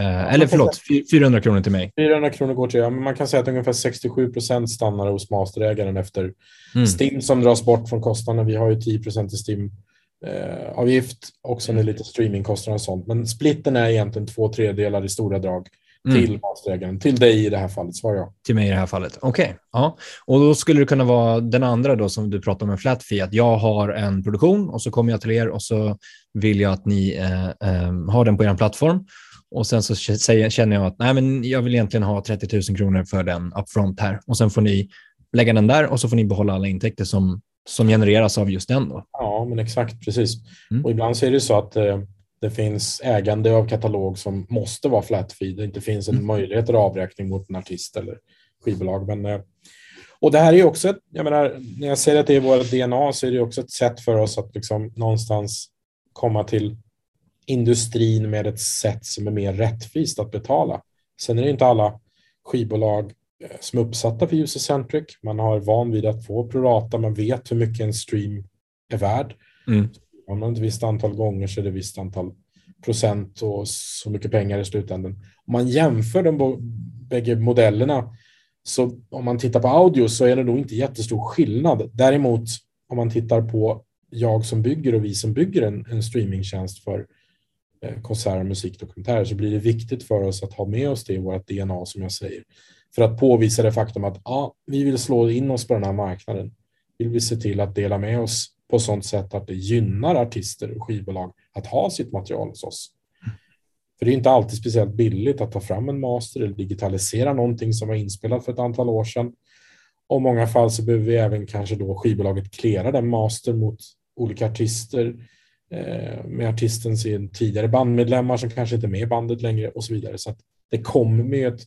Uh, eller förlåt, säga, 400 kronor till mig. 400 kronor går till, ja, men man kan säga att ungefär 67 procent stannar hos masterägaren efter mm. STIM som dras bort från kostnaden. Vi har ju 10 procent i STIM-avgift eh, och sen är lite streamingkostnader och sånt. Men splitten är egentligen två tredjedelar i stora drag mm. till masterägaren. Till dig i det här fallet, svarar jag. Till mig i det här fallet. Okej. Okay. Ja. Och då skulle det kunna vara den andra då som du pratade om med flat fee, att jag har en produktion och så kommer jag till er och så vill jag att ni eh, eh, har den på er plattform. Och sen så känner jag att nej, men jag vill egentligen ha 30 000 kronor för den upfront här. Och sen får ni lägga den där och så får ni behålla alla intäkter som, som genereras av just den. Då. Ja, men exakt, precis. Mm. Och ibland så är det så att eh, det finns ägande av katalog som måste vara flat fee. Det inte finns en mm. möjlighet till avräkning mot en artist eller skivbolag. Men, eh, och det här är också, ett, jag menar, när jag säger att det är vårt DNA så är det också ett sätt för oss att liksom någonstans komma till industrin med ett sätt som är mer rättvist att betala. Sen är det inte alla skivbolag som är uppsatta för user-centric. Man har van vid att få prorata, man vet hur mycket en stream är värd. Mm. Om man ett visst antal gånger så är det ett visst antal procent och så mycket pengar i slutändan. Om man jämför de bägge modellerna så om man tittar på audio så är det nog inte jättestor skillnad. Däremot om man tittar på jag som bygger och vi som bygger en, en streamingtjänst för Eh, konserter, musik, dokumentärer så blir det viktigt för oss att ha med oss det i vårt DNA som jag säger. För att påvisa det faktum att ja, vi vill slå in oss på den här marknaden. Vill vi se till att dela med oss på sånt sätt att det gynnar artister och skivbolag att ha sitt material hos oss. För det är inte alltid speciellt billigt att ta fram en master eller digitalisera någonting som var inspelat för ett antal år sedan. Och i många fall så behöver vi även kanske då skivbolaget klära den master mot olika artister Eh, med artistens tidigare bandmedlemmar som kanske inte är med i bandet längre och så vidare. Så att det kommer med ett,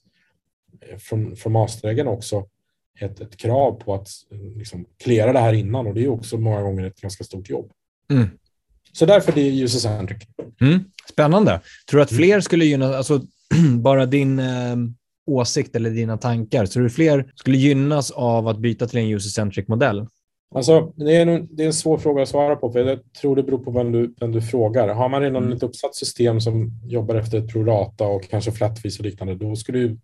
från, från masterägaren också ett, ett krav på att eh, liksom, klära det här innan och det är också många gånger ett ganska stort jobb. Mm. Så därför det är user-centric. Mm. Spännande. Tror du att fler skulle gynnas, alltså bara din eh, åsikt eller dina tankar, tror du fler skulle gynnas av att byta till en user-centric modell? Alltså, det, är en, det är en svår fråga att svara på, för jag tror det beror på vem du, vem du frågar. Har man redan mm. ett uppsatt system som jobbar efter ett prorata och kanske flatfees och liknande, då skulle ju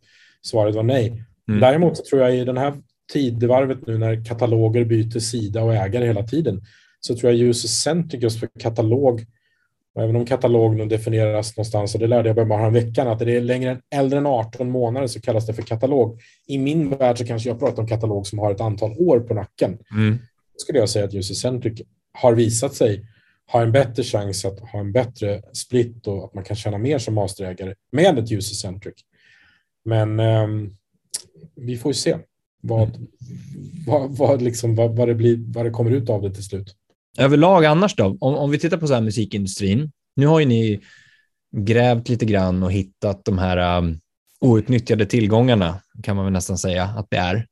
svaret vara nej. Mm. Däremot så tror jag i den här tidvarvet nu när kataloger byter sida och ägare hela tiden, så tror jag user-centric just för katalog, och även om katalog nu definieras någonstans, och det lärde jag bara en veckan, att det är längre än, äldre än 18 månader så kallas det för katalog. I min värld så kanske jag pratar om katalog som har ett antal år på nacken. Mm skulle jag säga att user-centric har visat sig ha en bättre chans att ha en bättre split och att man kan tjäna mer som masterägare med ett user-centric. Men um, vi får ju se vad, vad, vad, liksom, vad, vad, det blir, vad det kommer ut av det till slut. Överlag annars då, om, om vi tittar på så här musikindustrin. Nu har ju ni grävt lite grann och hittat de här um, outnyttjade tillgångarna, kan man väl nästan säga att det är.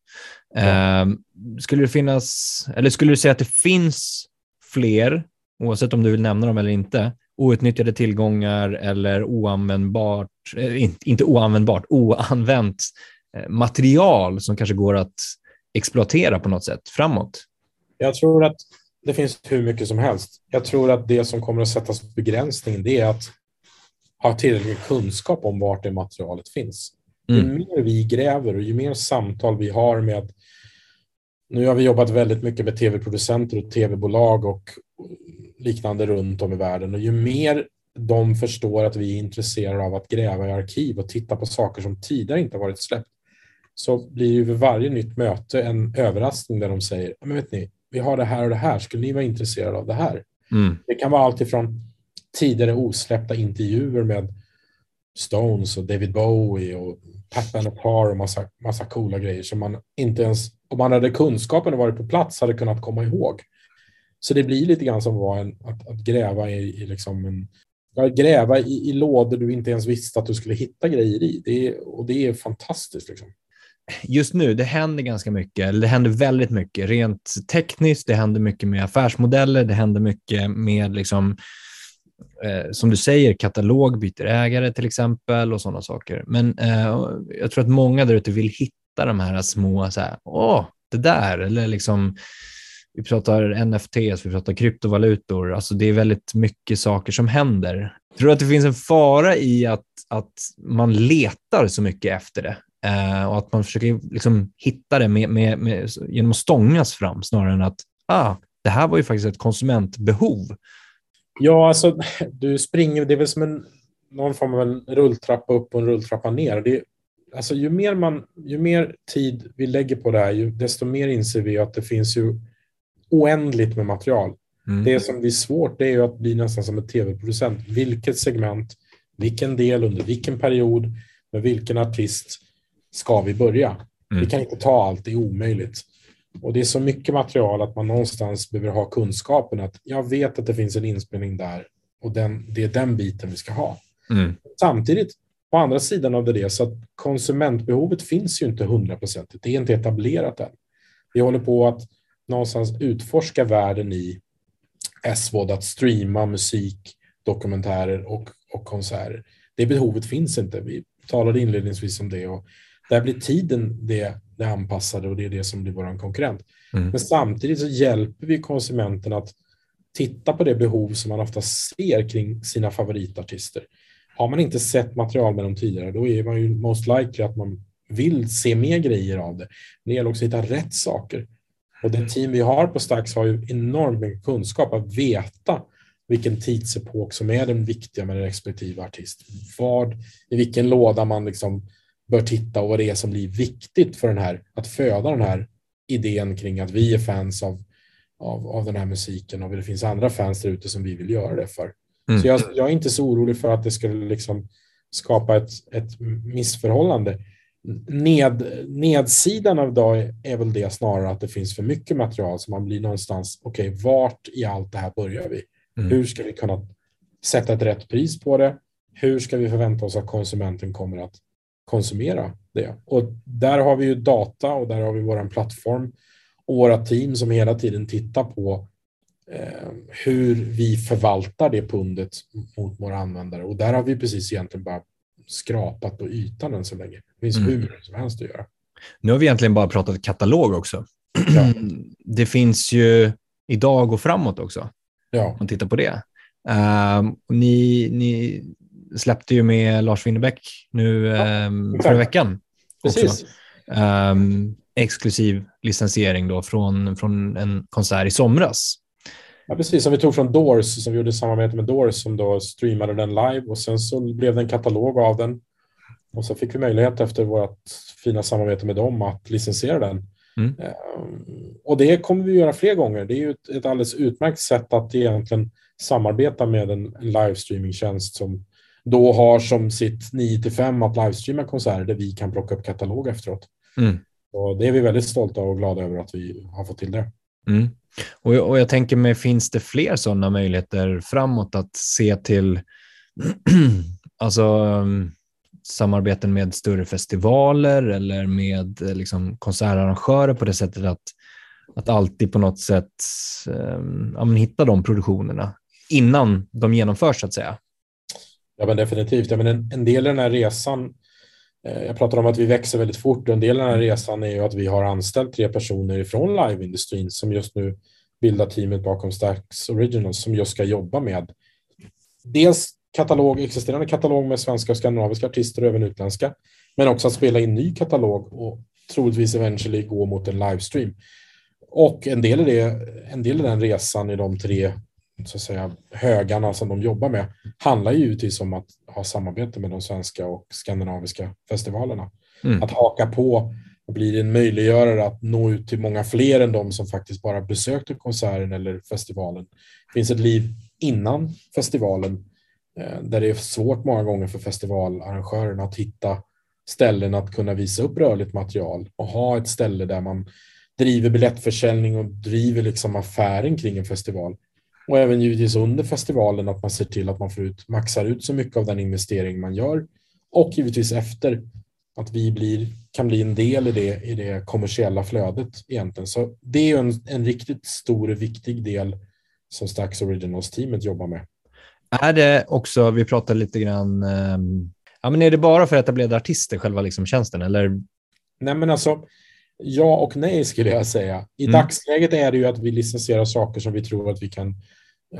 Ja. Um, skulle det finnas, eller skulle du säga att det finns fler, oavsett om du vill nämna dem eller inte, outnyttjade tillgångar eller oanvändbart, eh, inte oanvändbart, oanvänt eh, material som kanske går att exploatera på något sätt framåt? Jag tror att det finns hur mycket som helst. Jag tror att det som kommer att sättas begränsning det är att ha tillräcklig kunskap om vart det materialet finns. Mm. Ju mer vi gräver och ju mer samtal vi har med nu har vi jobbat väldigt mycket med tv-producenter och tv-bolag och liknande runt om i världen och ju mer de förstår att vi är intresserade av att gräva i arkiv och titta på saker som tidigare inte varit släppt så blir ju vid varje nytt möte en överraskning där de säger, men vet ni, vi har det här och det här, skulle ni vara intresserade av det här? Mm. Det kan vara allt ifrån tidigare osläppta intervjuer med Stones och David Bowie och Pat Benatar och massa, massa coola grejer som man inte ens, om man hade kunskapen och varit på plats, hade kunnat komma ihåg. Så det blir lite grann som var en, att, att gräva i, i liksom en, gräva i, i lådor du inte ens visste att du skulle hitta grejer i. Det är, och det är fantastiskt. Liksom. Just nu, det händer ganska mycket, eller det händer väldigt mycket rent tekniskt, det händer mycket med affärsmodeller, det händer mycket med liksom eh, som du säger, katalog byter ägare till exempel och sådana saker. Men eh, jag tror att många där ute vill hitta de här små, så här, åh, det där, eller liksom vi pratar NFTs, vi pratar kryptovalutor. Alltså det är väldigt mycket saker som händer. Tror du att det finns en fara i att, att man letar så mycket efter det eh, och att man försöker liksom hitta det med, med, med, genom att stångas fram snarare än att ah, det här var ju faktiskt ett konsumentbehov. Ja, alltså du springer, det är väl som en, någon form av en rulltrappa upp och en rulltrappa ner. Det, alltså, ju, mer man, ju mer tid vi lägger på det här, ju, desto mer inser vi att det finns ju oändligt med material. Mm. Det som blir svårt det är att bli nästan som en tv-producent. Vilket segment, vilken del, under vilken period, med vilken artist ska vi börja? Mm. Vi kan inte ta allt, det är omöjligt. Och det är så mycket material att man någonstans behöver ha kunskapen att jag vet att det finns en inspelning där och den, det är den biten vi ska ha. Mm. Samtidigt, på andra sidan av det, så att konsumentbehovet finns ju inte hundraprocentigt. Det är inte etablerat än. Vi håller på att någonstans utforska världen i SVOD, att streama musik, dokumentärer och, och konserter. Det behovet finns inte. Vi talade inledningsvis om det och där blir tiden det, det anpassade och det är det som blir vår konkurrent. Mm. Men samtidigt så hjälper vi konsumenten att titta på det behov som man ofta ser kring sina favoritartister. Har man inte sett material med dem tidigare, då är man ju most likely att man vill se mer grejer av det. Men det gäller också att hitta rätt saker. Och det team vi har på Stax har ju enormt mycket kunskap att veta vilken tidsepok som är den viktiga med den respektive artist. Vad, I vilken låda man liksom bör titta och vad det är som blir viktigt för den här, att föda den här idén kring att vi är fans av, av, av den här musiken och det finns andra fans där ute som vi vill göra det för. Mm. Så jag, jag, är inte så orolig för att det skulle liksom skapa ett, ett missförhållande ned, nedsidan av idag är väl det snarare att det finns för mycket material så man blir någonstans, okej, okay, vart i allt det här börjar vi? Mm. Hur ska vi kunna sätta ett rätt pris på det? Hur ska vi förvänta oss att konsumenten kommer att konsumera det? Och där har vi ju data och där har vi vår plattform och våra team som hela tiden tittar på eh, hur vi förvaltar det pundet mot våra användare. Och där har vi precis egentligen bara skrapat på ytan än så länge. Det finns mm. hur som helst att göra. Nu har vi egentligen bara pratat katalog också. Ja. Det finns ju idag och framåt också. Ja. Om man tittar på det. Uh, ni, ni släppte ju med Lars Winnerbäck nu ja, um, förra veckan. Precis. Um, exklusiv licensiering då från, från en konsert i somras. Ja, precis. Som vi tog från Doors, som vi gjorde samarbete med Doors, som då streamade den live och sen så blev det en katalog av den. Och så fick vi möjlighet efter vårt fina samarbete med dem att licensiera den. Mm. Ehm, och det kommer vi göra fler gånger. Det är ju ett, ett alldeles utmärkt sätt att egentligen samarbeta med en, en livestreamingtjänst som då har som sitt 9 5 att livestreama konserter där vi kan plocka upp katalog efteråt. Mm. Och det är vi väldigt stolta och glada över att vi har fått till det. Mm. Och, och jag tänker mig, finns det fler sådana möjligheter framåt att se till alltså, um, samarbeten med större festivaler eller med liksom, konsertarrangörer på det sättet att, att alltid på något sätt um, ja, hitta de produktionerna innan de genomförs så att säga? Ja, men definitivt. Ja, men en, en del i den här resan Eh, jag pratar om att vi växer väldigt fort och en del av den här resan är ju att vi har anställt tre personer ifrån liveindustrin som just nu bildar teamet bakom Stax Originals som just ska jobba med dels katalog, existerande katalog med svenska och skandinaviska artister och även utländska, men också att spela in ny katalog och troligtvis eventually gå mot en livestream. Och en del, i det, en del av den resan i de tre så att säga, högarna som de jobbar med handlar ju givetvis om att ha samarbete med de svenska och skandinaviska festivalerna. Mm. Att haka på och blir en möjliggörare att nå ut till många fler än de som faktiskt bara besökte konserten eller festivalen. Det finns ett liv innan festivalen eh, där det är svårt många gånger för festivalarrangörerna att hitta ställen att kunna visa upp rörligt material och ha ett ställe där man driver biljettförsäljning och driver liksom affären kring en festival. Och även givetvis under festivalen att man ser till att man får ut, maxar ut så mycket av den investering man gör och givetvis efter att vi blir, kan bli en del i det, i det kommersiella flödet egentligen. Så det är en, en riktigt stor och viktig del som Stax Originals-teamet jobbar med. Är det också, vi pratade lite grann, um, ja, men är det bara för etablerade artister själva liksom tjänsten eller? Nej men alltså, Ja och nej skulle jag säga. I mm. dagsläget är det ju att vi licensierar saker som vi tror att vi kan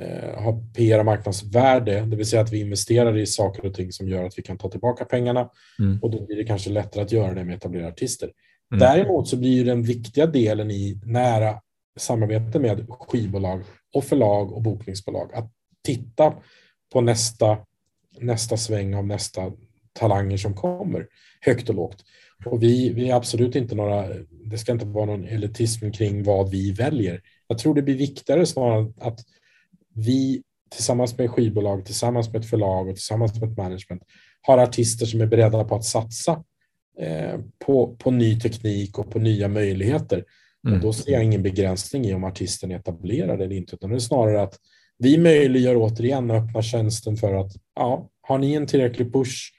eh, ha PR och marknadsvärde, det vill säga att vi investerar i saker och ting som gör att vi kan ta tillbaka pengarna mm. och då blir det kanske lättare att göra det med etablerade artister. Mm. Däremot så blir den viktiga delen i nära samarbete med skivbolag och förlag och bokningsbolag att titta på nästa, nästa sväng av nästa talanger som kommer, högt och lågt. Och vi, vi är absolut inte några, det ska inte vara någon elitism kring vad vi väljer. Jag tror det blir viktigare snarare att vi tillsammans med skivbolag, tillsammans med ett förlag och tillsammans med ett management har artister som är beredda på att satsa eh, på, på ny teknik och på nya möjligheter. Mm. Och då ser jag ingen begränsning i om artisten är etablerad eller inte, utan det är snarare att vi möjliggör återigen och öppnar tjänsten för att ja, har ni en tillräcklig push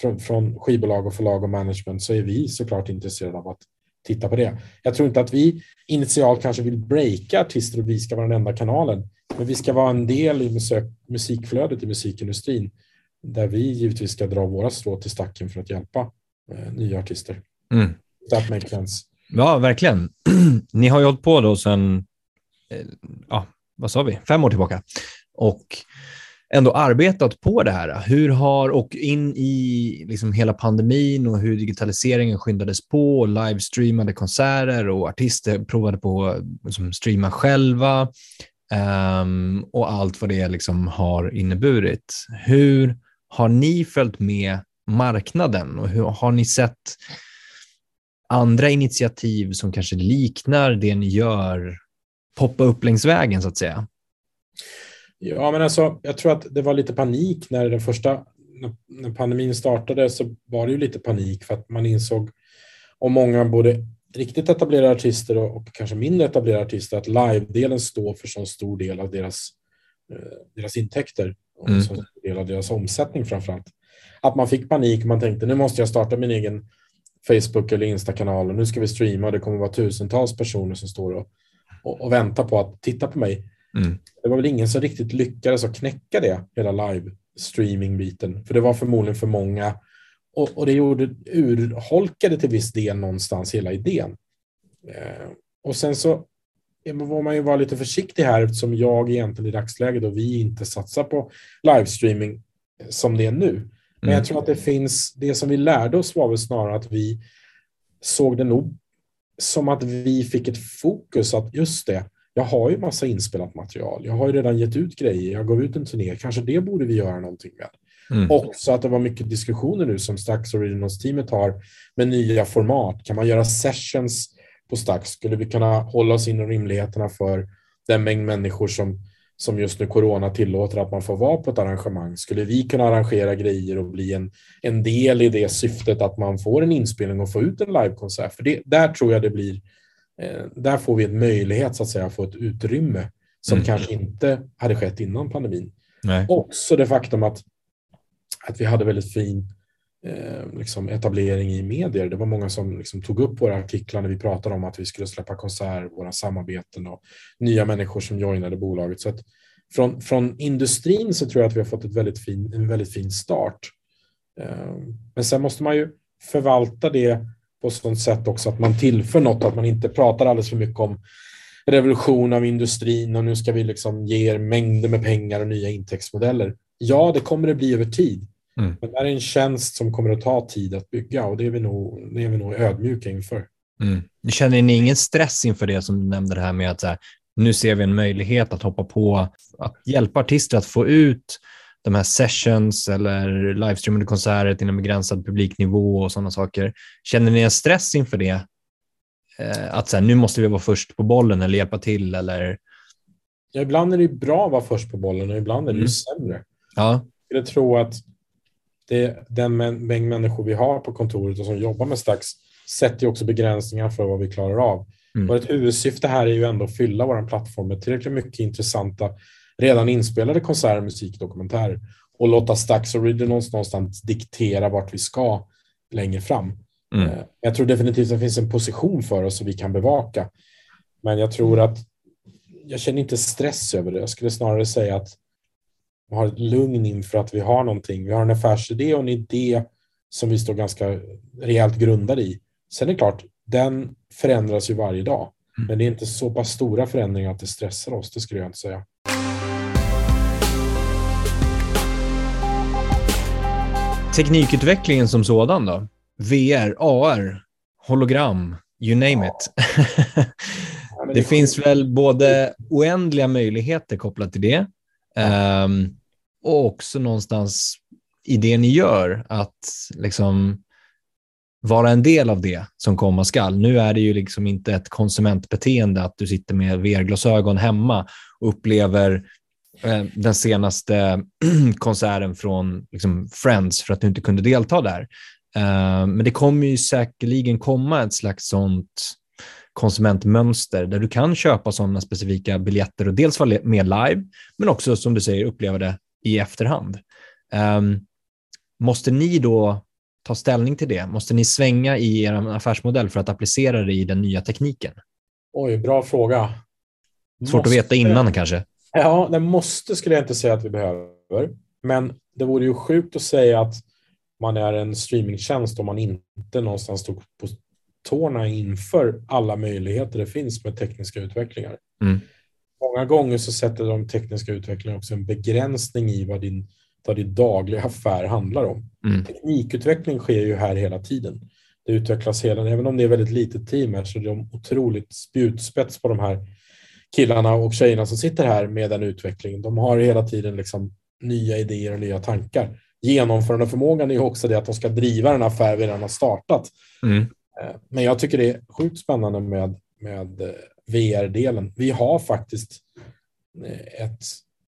från, från skivbolag och förlag och management så är vi såklart intresserade av att titta på det. Jag tror inte att vi initialt kanske vill breaka artister och vi ska vara den enda kanalen, men vi ska vara en del i musik, musikflödet i musikindustrin där vi givetvis ska dra våra strå till stacken för att hjälpa eh, nya artister. Mm. That makes sense. Ja, verkligen. Ni har ju hållit på då sedan, eh, ja, vad sa vi, fem år tillbaka och ändå arbetat på det här. Hur har, och in i liksom hela pandemin och hur digitaliseringen skyndades på, och livestreamade konserter och artister provade på att liksom, streama själva um, och allt vad det liksom har inneburit. Hur har ni följt med marknaden och hur har ni sett andra initiativ som kanske liknar det ni gör poppa upp längs vägen så att säga? Ja, men alltså, jag tror att det var lite panik när den första när pandemin startade så var det ju lite panik för att man insåg och många både riktigt etablerade artister och, och kanske mindre etablerade artister att live-delen står för så stor del av deras, eh, deras intäkter och mm. så stor del av deras omsättning framför allt. Att man fick panik och man tänkte nu måste jag starta min egen Facebook eller Insta-kanal och nu ska vi streama och det kommer vara tusentals personer som står och, och, och väntar på att titta på mig. Mm. Det var väl ingen som riktigt lyckades att knäcka det, hela live-streaming-biten. För det var förmodligen för många. Och, och det gjorde, urholkade till viss del någonstans hela idén. Eh, och sen så var man ju vara lite försiktig här eftersom jag egentligen i dagsläget och vi inte satsar på livestreaming som det är nu. Men mm. jag tror att det finns, det som vi lärde oss var väl snarare att vi såg det nog som att vi fick ett fokus att just det, jag har ju massa inspelat material. Jag har ju redan gett ut grejer. Jag gav ut en turné. Kanske det borde vi göra någonting med. Mm. Och så att det var mycket diskussioner nu som Stax Originals-teamet har med nya format. Kan man göra sessions på Stax? Skulle vi kunna hålla oss inom rimligheterna för den mängd människor som, som just nu corona tillåter att man får vara på ett arrangemang? Skulle vi kunna arrangera grejer och bli en, en del i det syftet att man får en inspelning och får ut en livekonsert? För det, där tror jag det blir där får vi en möjlighet så att säga, att få ett utrymme som mm. kanske inte hade skett innan pandemin. Nej. Också det faktum att, att vi hade väldigt fin eh, liksom etablering i medier. Det var många som liksom tog upp våra artiklar när vi pratade om att vi skulle släppa konsert, våra samarbeten och nya människor som joinade bolaget. Så att från, från industrin så tror jag att vi har fått ett väldigt fin, en väldigt fin start. Eh, men sen måste man ju förvalta det på sådant sätt också att man tillför något, att man inte pratar alldeles för mycket om revolution av industrin och nu ska vi liksom ge er mängder med pengar och nya intäktsmodeller. Ja, det kommer det bli över tid. Mm. Men det är en tjänst som kommer att ta tid att bygga och det är vi nog, det är vi nog ödmjuka inför. Mm. Känner ni ingen stress inför det som du nämnde det här med att här, nu ser vi en möjlighet att hoppa på, att hjälpa artister att få ut de här sessions eller livestreamade konserter till en begränsad publiknivå och sådana saker. Känner ni en stress inför det? Eh, att så här, nu måste vi vara först på bollen eller hjälpa till eller? Ja, ibland är det bra att vara först på bollen och ibland är det mm. sämre. Ja. Jag tror att det, den mängd människor vi har på kontoret och som jobbar med Stax sätter också begränsningar för vad vi klarar av. Mm. Och ett huvudsyfte här är ju ändå att fylla vår plattform med tillräckligt mycket intressanta redan inspelade konserter, musik, dokumentärer och låta Stax Originals någonstans diktera vart vi ska längre fram. Mm. Eh, jag tror definitivt att det finns en position för oss som vi kan bevaka. Men jag tror att jag känner inte stress över det. Jag skulle snarare säga att jag har ett lugn inför att vi har någonting. Vi har en affärsidé och en idé som vi står ganska rejält grundade i. Sen är det klart, den förändras ju varje dag. Mm. Men det är inte så pass stora förändringar att det stressar oss, det skulle jag inte säga. Teknikutvecklingen som sådan då? VR, AR, hologram, you name it. Det är finns väl både oändliga möjligheter kopplat till det ehm, och också någonstans i det ni gör att liksom vara en del av det som komma skall. Nu är det ju liksom inte ett konsumentbeteende att du sitter med VR-glasögon hemma och upplever den senaste konserten från liksom, Friends för att du inte kunde delta där. Eh, men det kommer ju säkerligen komma ett slags sånt konsumentmönster där du kan köpa sådana specifika biljetter och dels vara med live, men också som du säger uppleva det i efterhand. Um, måste ni då ta ställning till det? Måste ni svänga i er affärsmodell för att applicera det i den nya tekniken? Oj, bra fråga. Svårt att veta innan kanske. Ja, det måste skulle jag inte säga att vi behöver. Men det vore ju sjukt att säga att man är en streamingtjänst om man inte någonstans stod på tårna inför alla möjligheter det finns med tekniska utvecklingar. Mm. Många gånger så sätter de tekniska utvecklingarna också en begränsning i vad din, vad din dagliga affär handlar om. Mm. Teknikutveckling sker ju här hela tiden. Det utvecklas hela, även om det är väldigt litet team här så är de otroligt spjutspets på de här killarna och tjejerna som sitter här med den utvecklingen. De har hela tiden liksom nya idéer och nya tankar. Genomförande förmågan är ju också det att de ska driva den affär vi redan har startat. Mm. Eh, Men jag tycker det är sjukt spännande med, med eh, VR-delen. Vi har faktiskt eh, ett,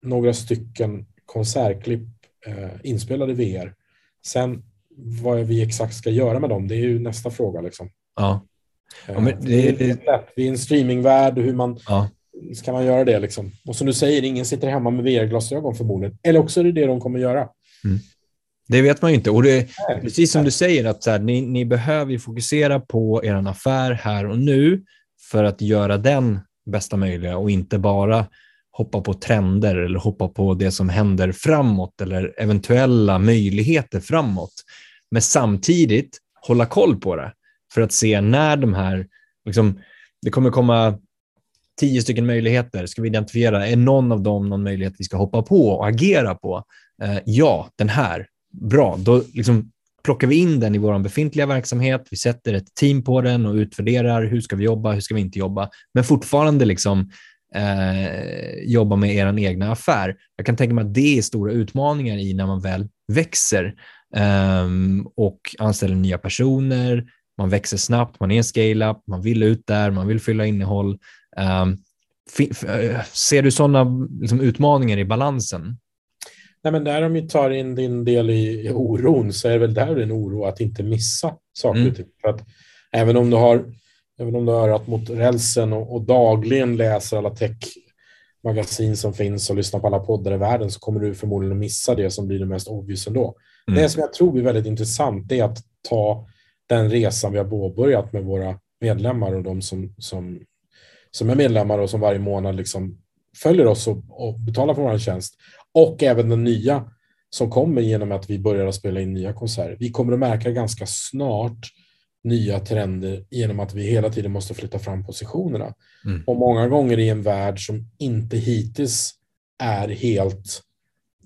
några stycken konsertklipp eh, inspelade i VR. Sen vad vi exakt ska göra med dem, det är ju nästa fråga. Liksom. Ja. Ja, det- det. Vi är en streamingvärld och hur man Ja. Ska man göra det liksom? Och som du säger, ingen sitter hemma med VR-glasögon förmodligen. Eller också är det det de kommer göra. Det vet man ju inte. Och det, Nej. precis som du säger, att här, ni, ni behöver fokusera på er affär här och nu för att göra den bästa möjliga och inte bara hoppa på trender eller hoppa på det som händer framåt eller eventuella möjligheter framåt. Men samtidigt hålla koll på det för att se när de här, liksom, det kommer komma tio stycken möjligheter. Ska vi identifiera, är någon av dem någon möjlighet vi ska hoppa på och agera på? Eh, ja, den här. Bra, då liksom plockar vi in den i vår befintliga verksamhet. Vi sätter ett team på den och utvärderar hur ska vi jobba, hur ska vi inte jobba, men fortfarande liksom eh, jobba med er egna affär. Jag kan tänka mig att det är stora utmaningar i när man väl växer eh, och anställer nya personer. Man växer snabbt, man är en scale-up, man vill ut där, man vill fylla innehåll. Ehm, eh, ser du sådana liksom, utmaningar i balansen? Nej, men där om vi tar in din del i, oron så är det väl där en oro att inte missa saker Mm. För att även om du har, även om du har örat mot rälsen och, och dagligen läser alla tech-magasin som finns och lyssnar på alla poddar i världen så kommer du förmodligen att missa det som blir det mest obvious ändå. Mm. Det som jag tror är väldigt intressant är att ta den resan vi har påbörjat med våra medlemmar och de som, som, som är medlemmar och som varje månad liksom följer oss och, och betalar för vår tjänst. Och även den nya som kommer genom att vi börjar spela in nya konserter. Vi kommer att märka ganska snart nya trender genom att vi hela tiden måste flytta fram positionerna. Mm. Och många gånger i en värld som inte hittills är helt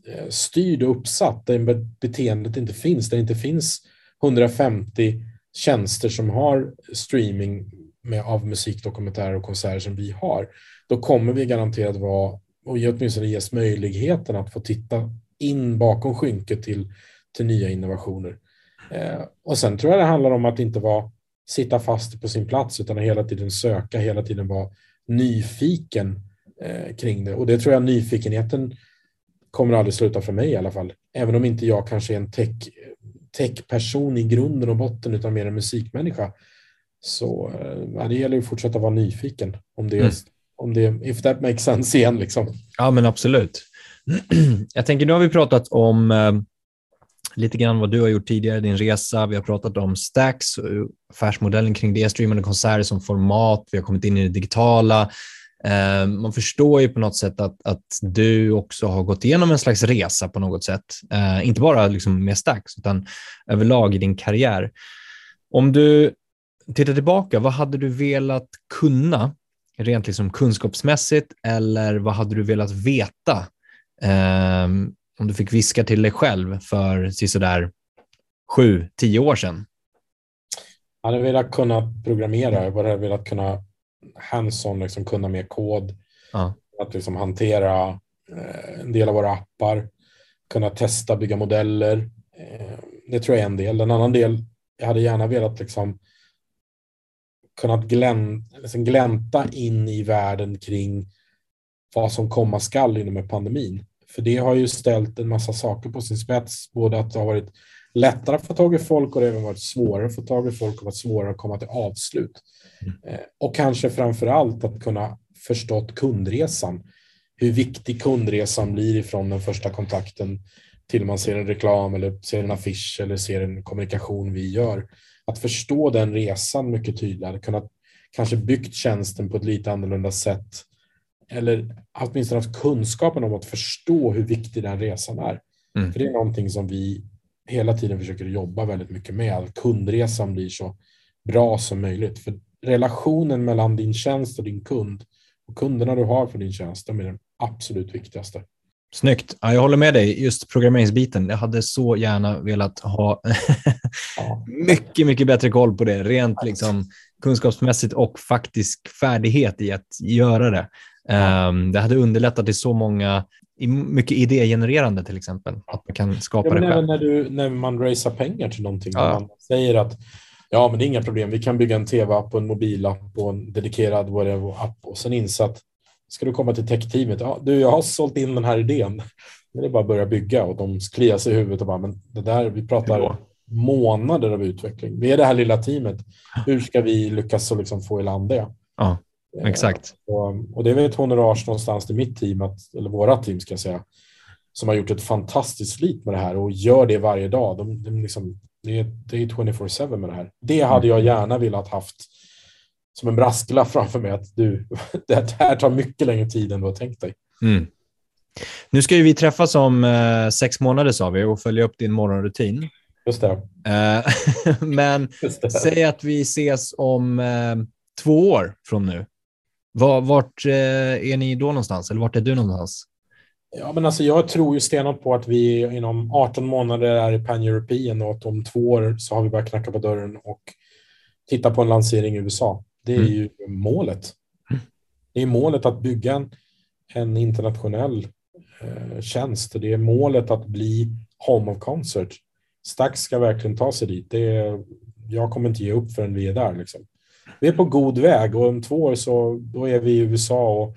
eh, styrd och uppsatt, där be- beteendet inte finns, där det inte finns 150 tjänster som har streaming med, av musikdokumentärer och konserter som vi har, då kommer vi garanterat vara, och åtminstone ges möjligheten att få titta in bakom skynket till, till nya innovationer. Eh, och sen tror jag det handlar om att inte vara, sitta fast på sin plats utan att hela tiden söka, hela tiden vara nyfiken eh, kring det. Och det tror jag nyfikenheten kommer aldrig sluta för mig i alla fall. Även om inte jag kanske är en tech, tech-person i grunden och botten utan mer en musikmänniska. Så eh, det gäller att fortsätta vara nyfiken. Om det, Mm. om det, if that makes sense igen liksom. Ja, men absolut. Jag tänker, nu har vi pratat om eh, lite grann vad du har gjort tidigare, din resa. Vi har pratat om Stacks, och affärsmodellen kring det, streamande konserter som format. Vi har kommit in i det digitala. Eh, man förstår ju på något sätt att, att du också har gått igenom en slags resa på något sätt. Eh, inte bara liksom med Stacks, utan överlag i din karriär. Om du tittar tillbaka, vad hade du velat kunna rent liksom kunskapsmässigt eller vad hade du velat veta eh, om du fick viska till dig själv för sådär sju, tio år sedan? Jag hade velat kunna programmera, jag hade velat kunna hands-on, liksom kunna mer kod, ja. att liksom hantera eh, en del av våra appar, kunna testa, bygga modeller. Eh, det tror jag är en del. En annan del, jag hade gärna velat liksom kunnat glän, liksom glänta in i världen kring vad som komma skall inom pandemin. För det har ju ställt en massa saker på sin spets, både att det har varit lättare att få tag i folk och det har även varit svårare att få tag i folk och varit svårare att komma till avslut. Mm. Eh, och kanske framför allt att kunna förstått kundresan. Hur viktig kundresan blir ifrån den första kontakten till man ser en reklam eller ser en affisch eller ser en kommunikation vi gör. Att förstå den resan mycket tydligare, kunna kanske byggt tjänsten på ett lite annorlunda sätt eller åtminstone haft kunskapen om att förstå hur viktig den resan är. Mm. För det är någonting som vi hela tiden försöker jobba väldigt mycket med, att kundresan blir så bra som möjligt. För relationen mellan din tjänst och din kund och kunderna du har för din tjänst, de är den absolut viktigaste. Snyggt. Ja, jag håller med dig. Just programmeringsbiten. Jag hade så gärna velat ha mycket, mycket bättre koll på det. Rent liksom, kunskapsmässigt och faktisk färdighet i att göra det. Um, det hade underlättat i så många, mycket idégenererande till exempel, att man kan skapa ja, det själv. När, du, när man racear pengar till någonting, ja. man säger att ja, men det är inga problem, vi kan bygga en tv-app och en mobilapp och en dedikerad whatever-app och sen insatt ska du komma till tech-teamet, ja, du, jag har sålt in den här idén. Det är bara att börja bygga och de kliar sig i huvudet och bara, men det där, vi pratar månader av utveckling. Vi är det här lilla teamet. Hur ska vi lyckas så liksom få i land det? Ja, exakt. Och, och det är väl ett honorage någonstans till mitt team, att, eller våra team ska jag säga, som har gjort ett fantastiskt slit med det här och gör det varje dag. De, de liksom, det är, det är 24-7 med det här. Det hade jag gärna velat haft som en brasklapp framför mig att du, det här tar mycket längre tid än du har tänkt dig. Mm. Nu ska ju vi träffas om eh, sex månader sa vi och följa upp din morgonrutin. Just det. Eh, men Just det. säg att vi ses om eh, två år från nu. Var, vart eh, är ni då någonstans? Eller vart är du någonstans? Ja, men alltså jag tror ju stenhårt på att vi inom 18 månader är i Pan-European och att om två år så har vi börjat knacka på dörren och titta på en lansering i USA. Det är mm. ju målet. Det är målet att bygga en, en internationell eh, tjänst. Det är målet att bli Home of Concert. Stax ska verkligen ta sig dit. Det är, jag kommer inte ge upp förrän vi är där. Liksom. Vi är på god väg och om två år så då är vi i USA och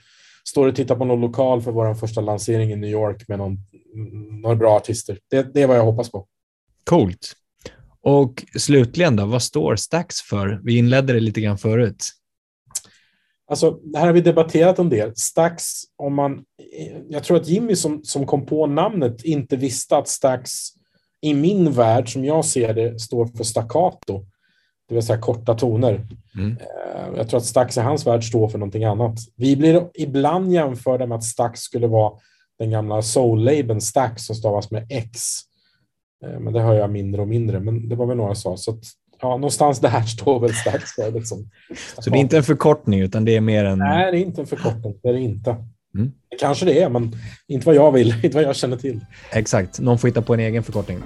står och tittar på någon lokal för vår första lansering i New York med någon, några bra artister. Det, det är vad jag hoppas på. Coolt. Och slutligen då, vad står Stax för? Vi inledde det lite grann förut. Alltså, det här har vi debatterat en del. Stax, om man, jag tror att Jimmy som, som kom på namnet inte visste att Stax i min värld, som jag ser det, står för staccato. Det vill säga korta toner. Mm. Eh, jag tror att Stax i hans värld står för någonting annat. Vi blir ibland jämförda med att Stax skulle vara den gamla soul-labeln Stax som stavas med X. Eh, men det hör jag mindre och mindre, men det var väl några sa. Så att, ja, någonstans där står väl Stax för. Liksom. Så det är inte en förkortning, utan det är mer en... Nej, det är inte en förkortning. Det är det inte. Mm. Kanske det är, men inte vad jag vill, inte vad jag känner till. Exakt, någon får hitta på en egen förkortning.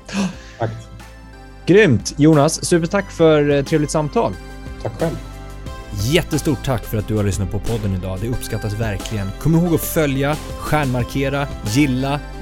Tack. Grymt! Jonas, supertack för eh, trevligt samtal. Tack själv. Jättestort tack för att du har lyssnat på podden idag. Det uppskattas verkligen. Kom ihåg att följa, stjärnmarkera, gilla,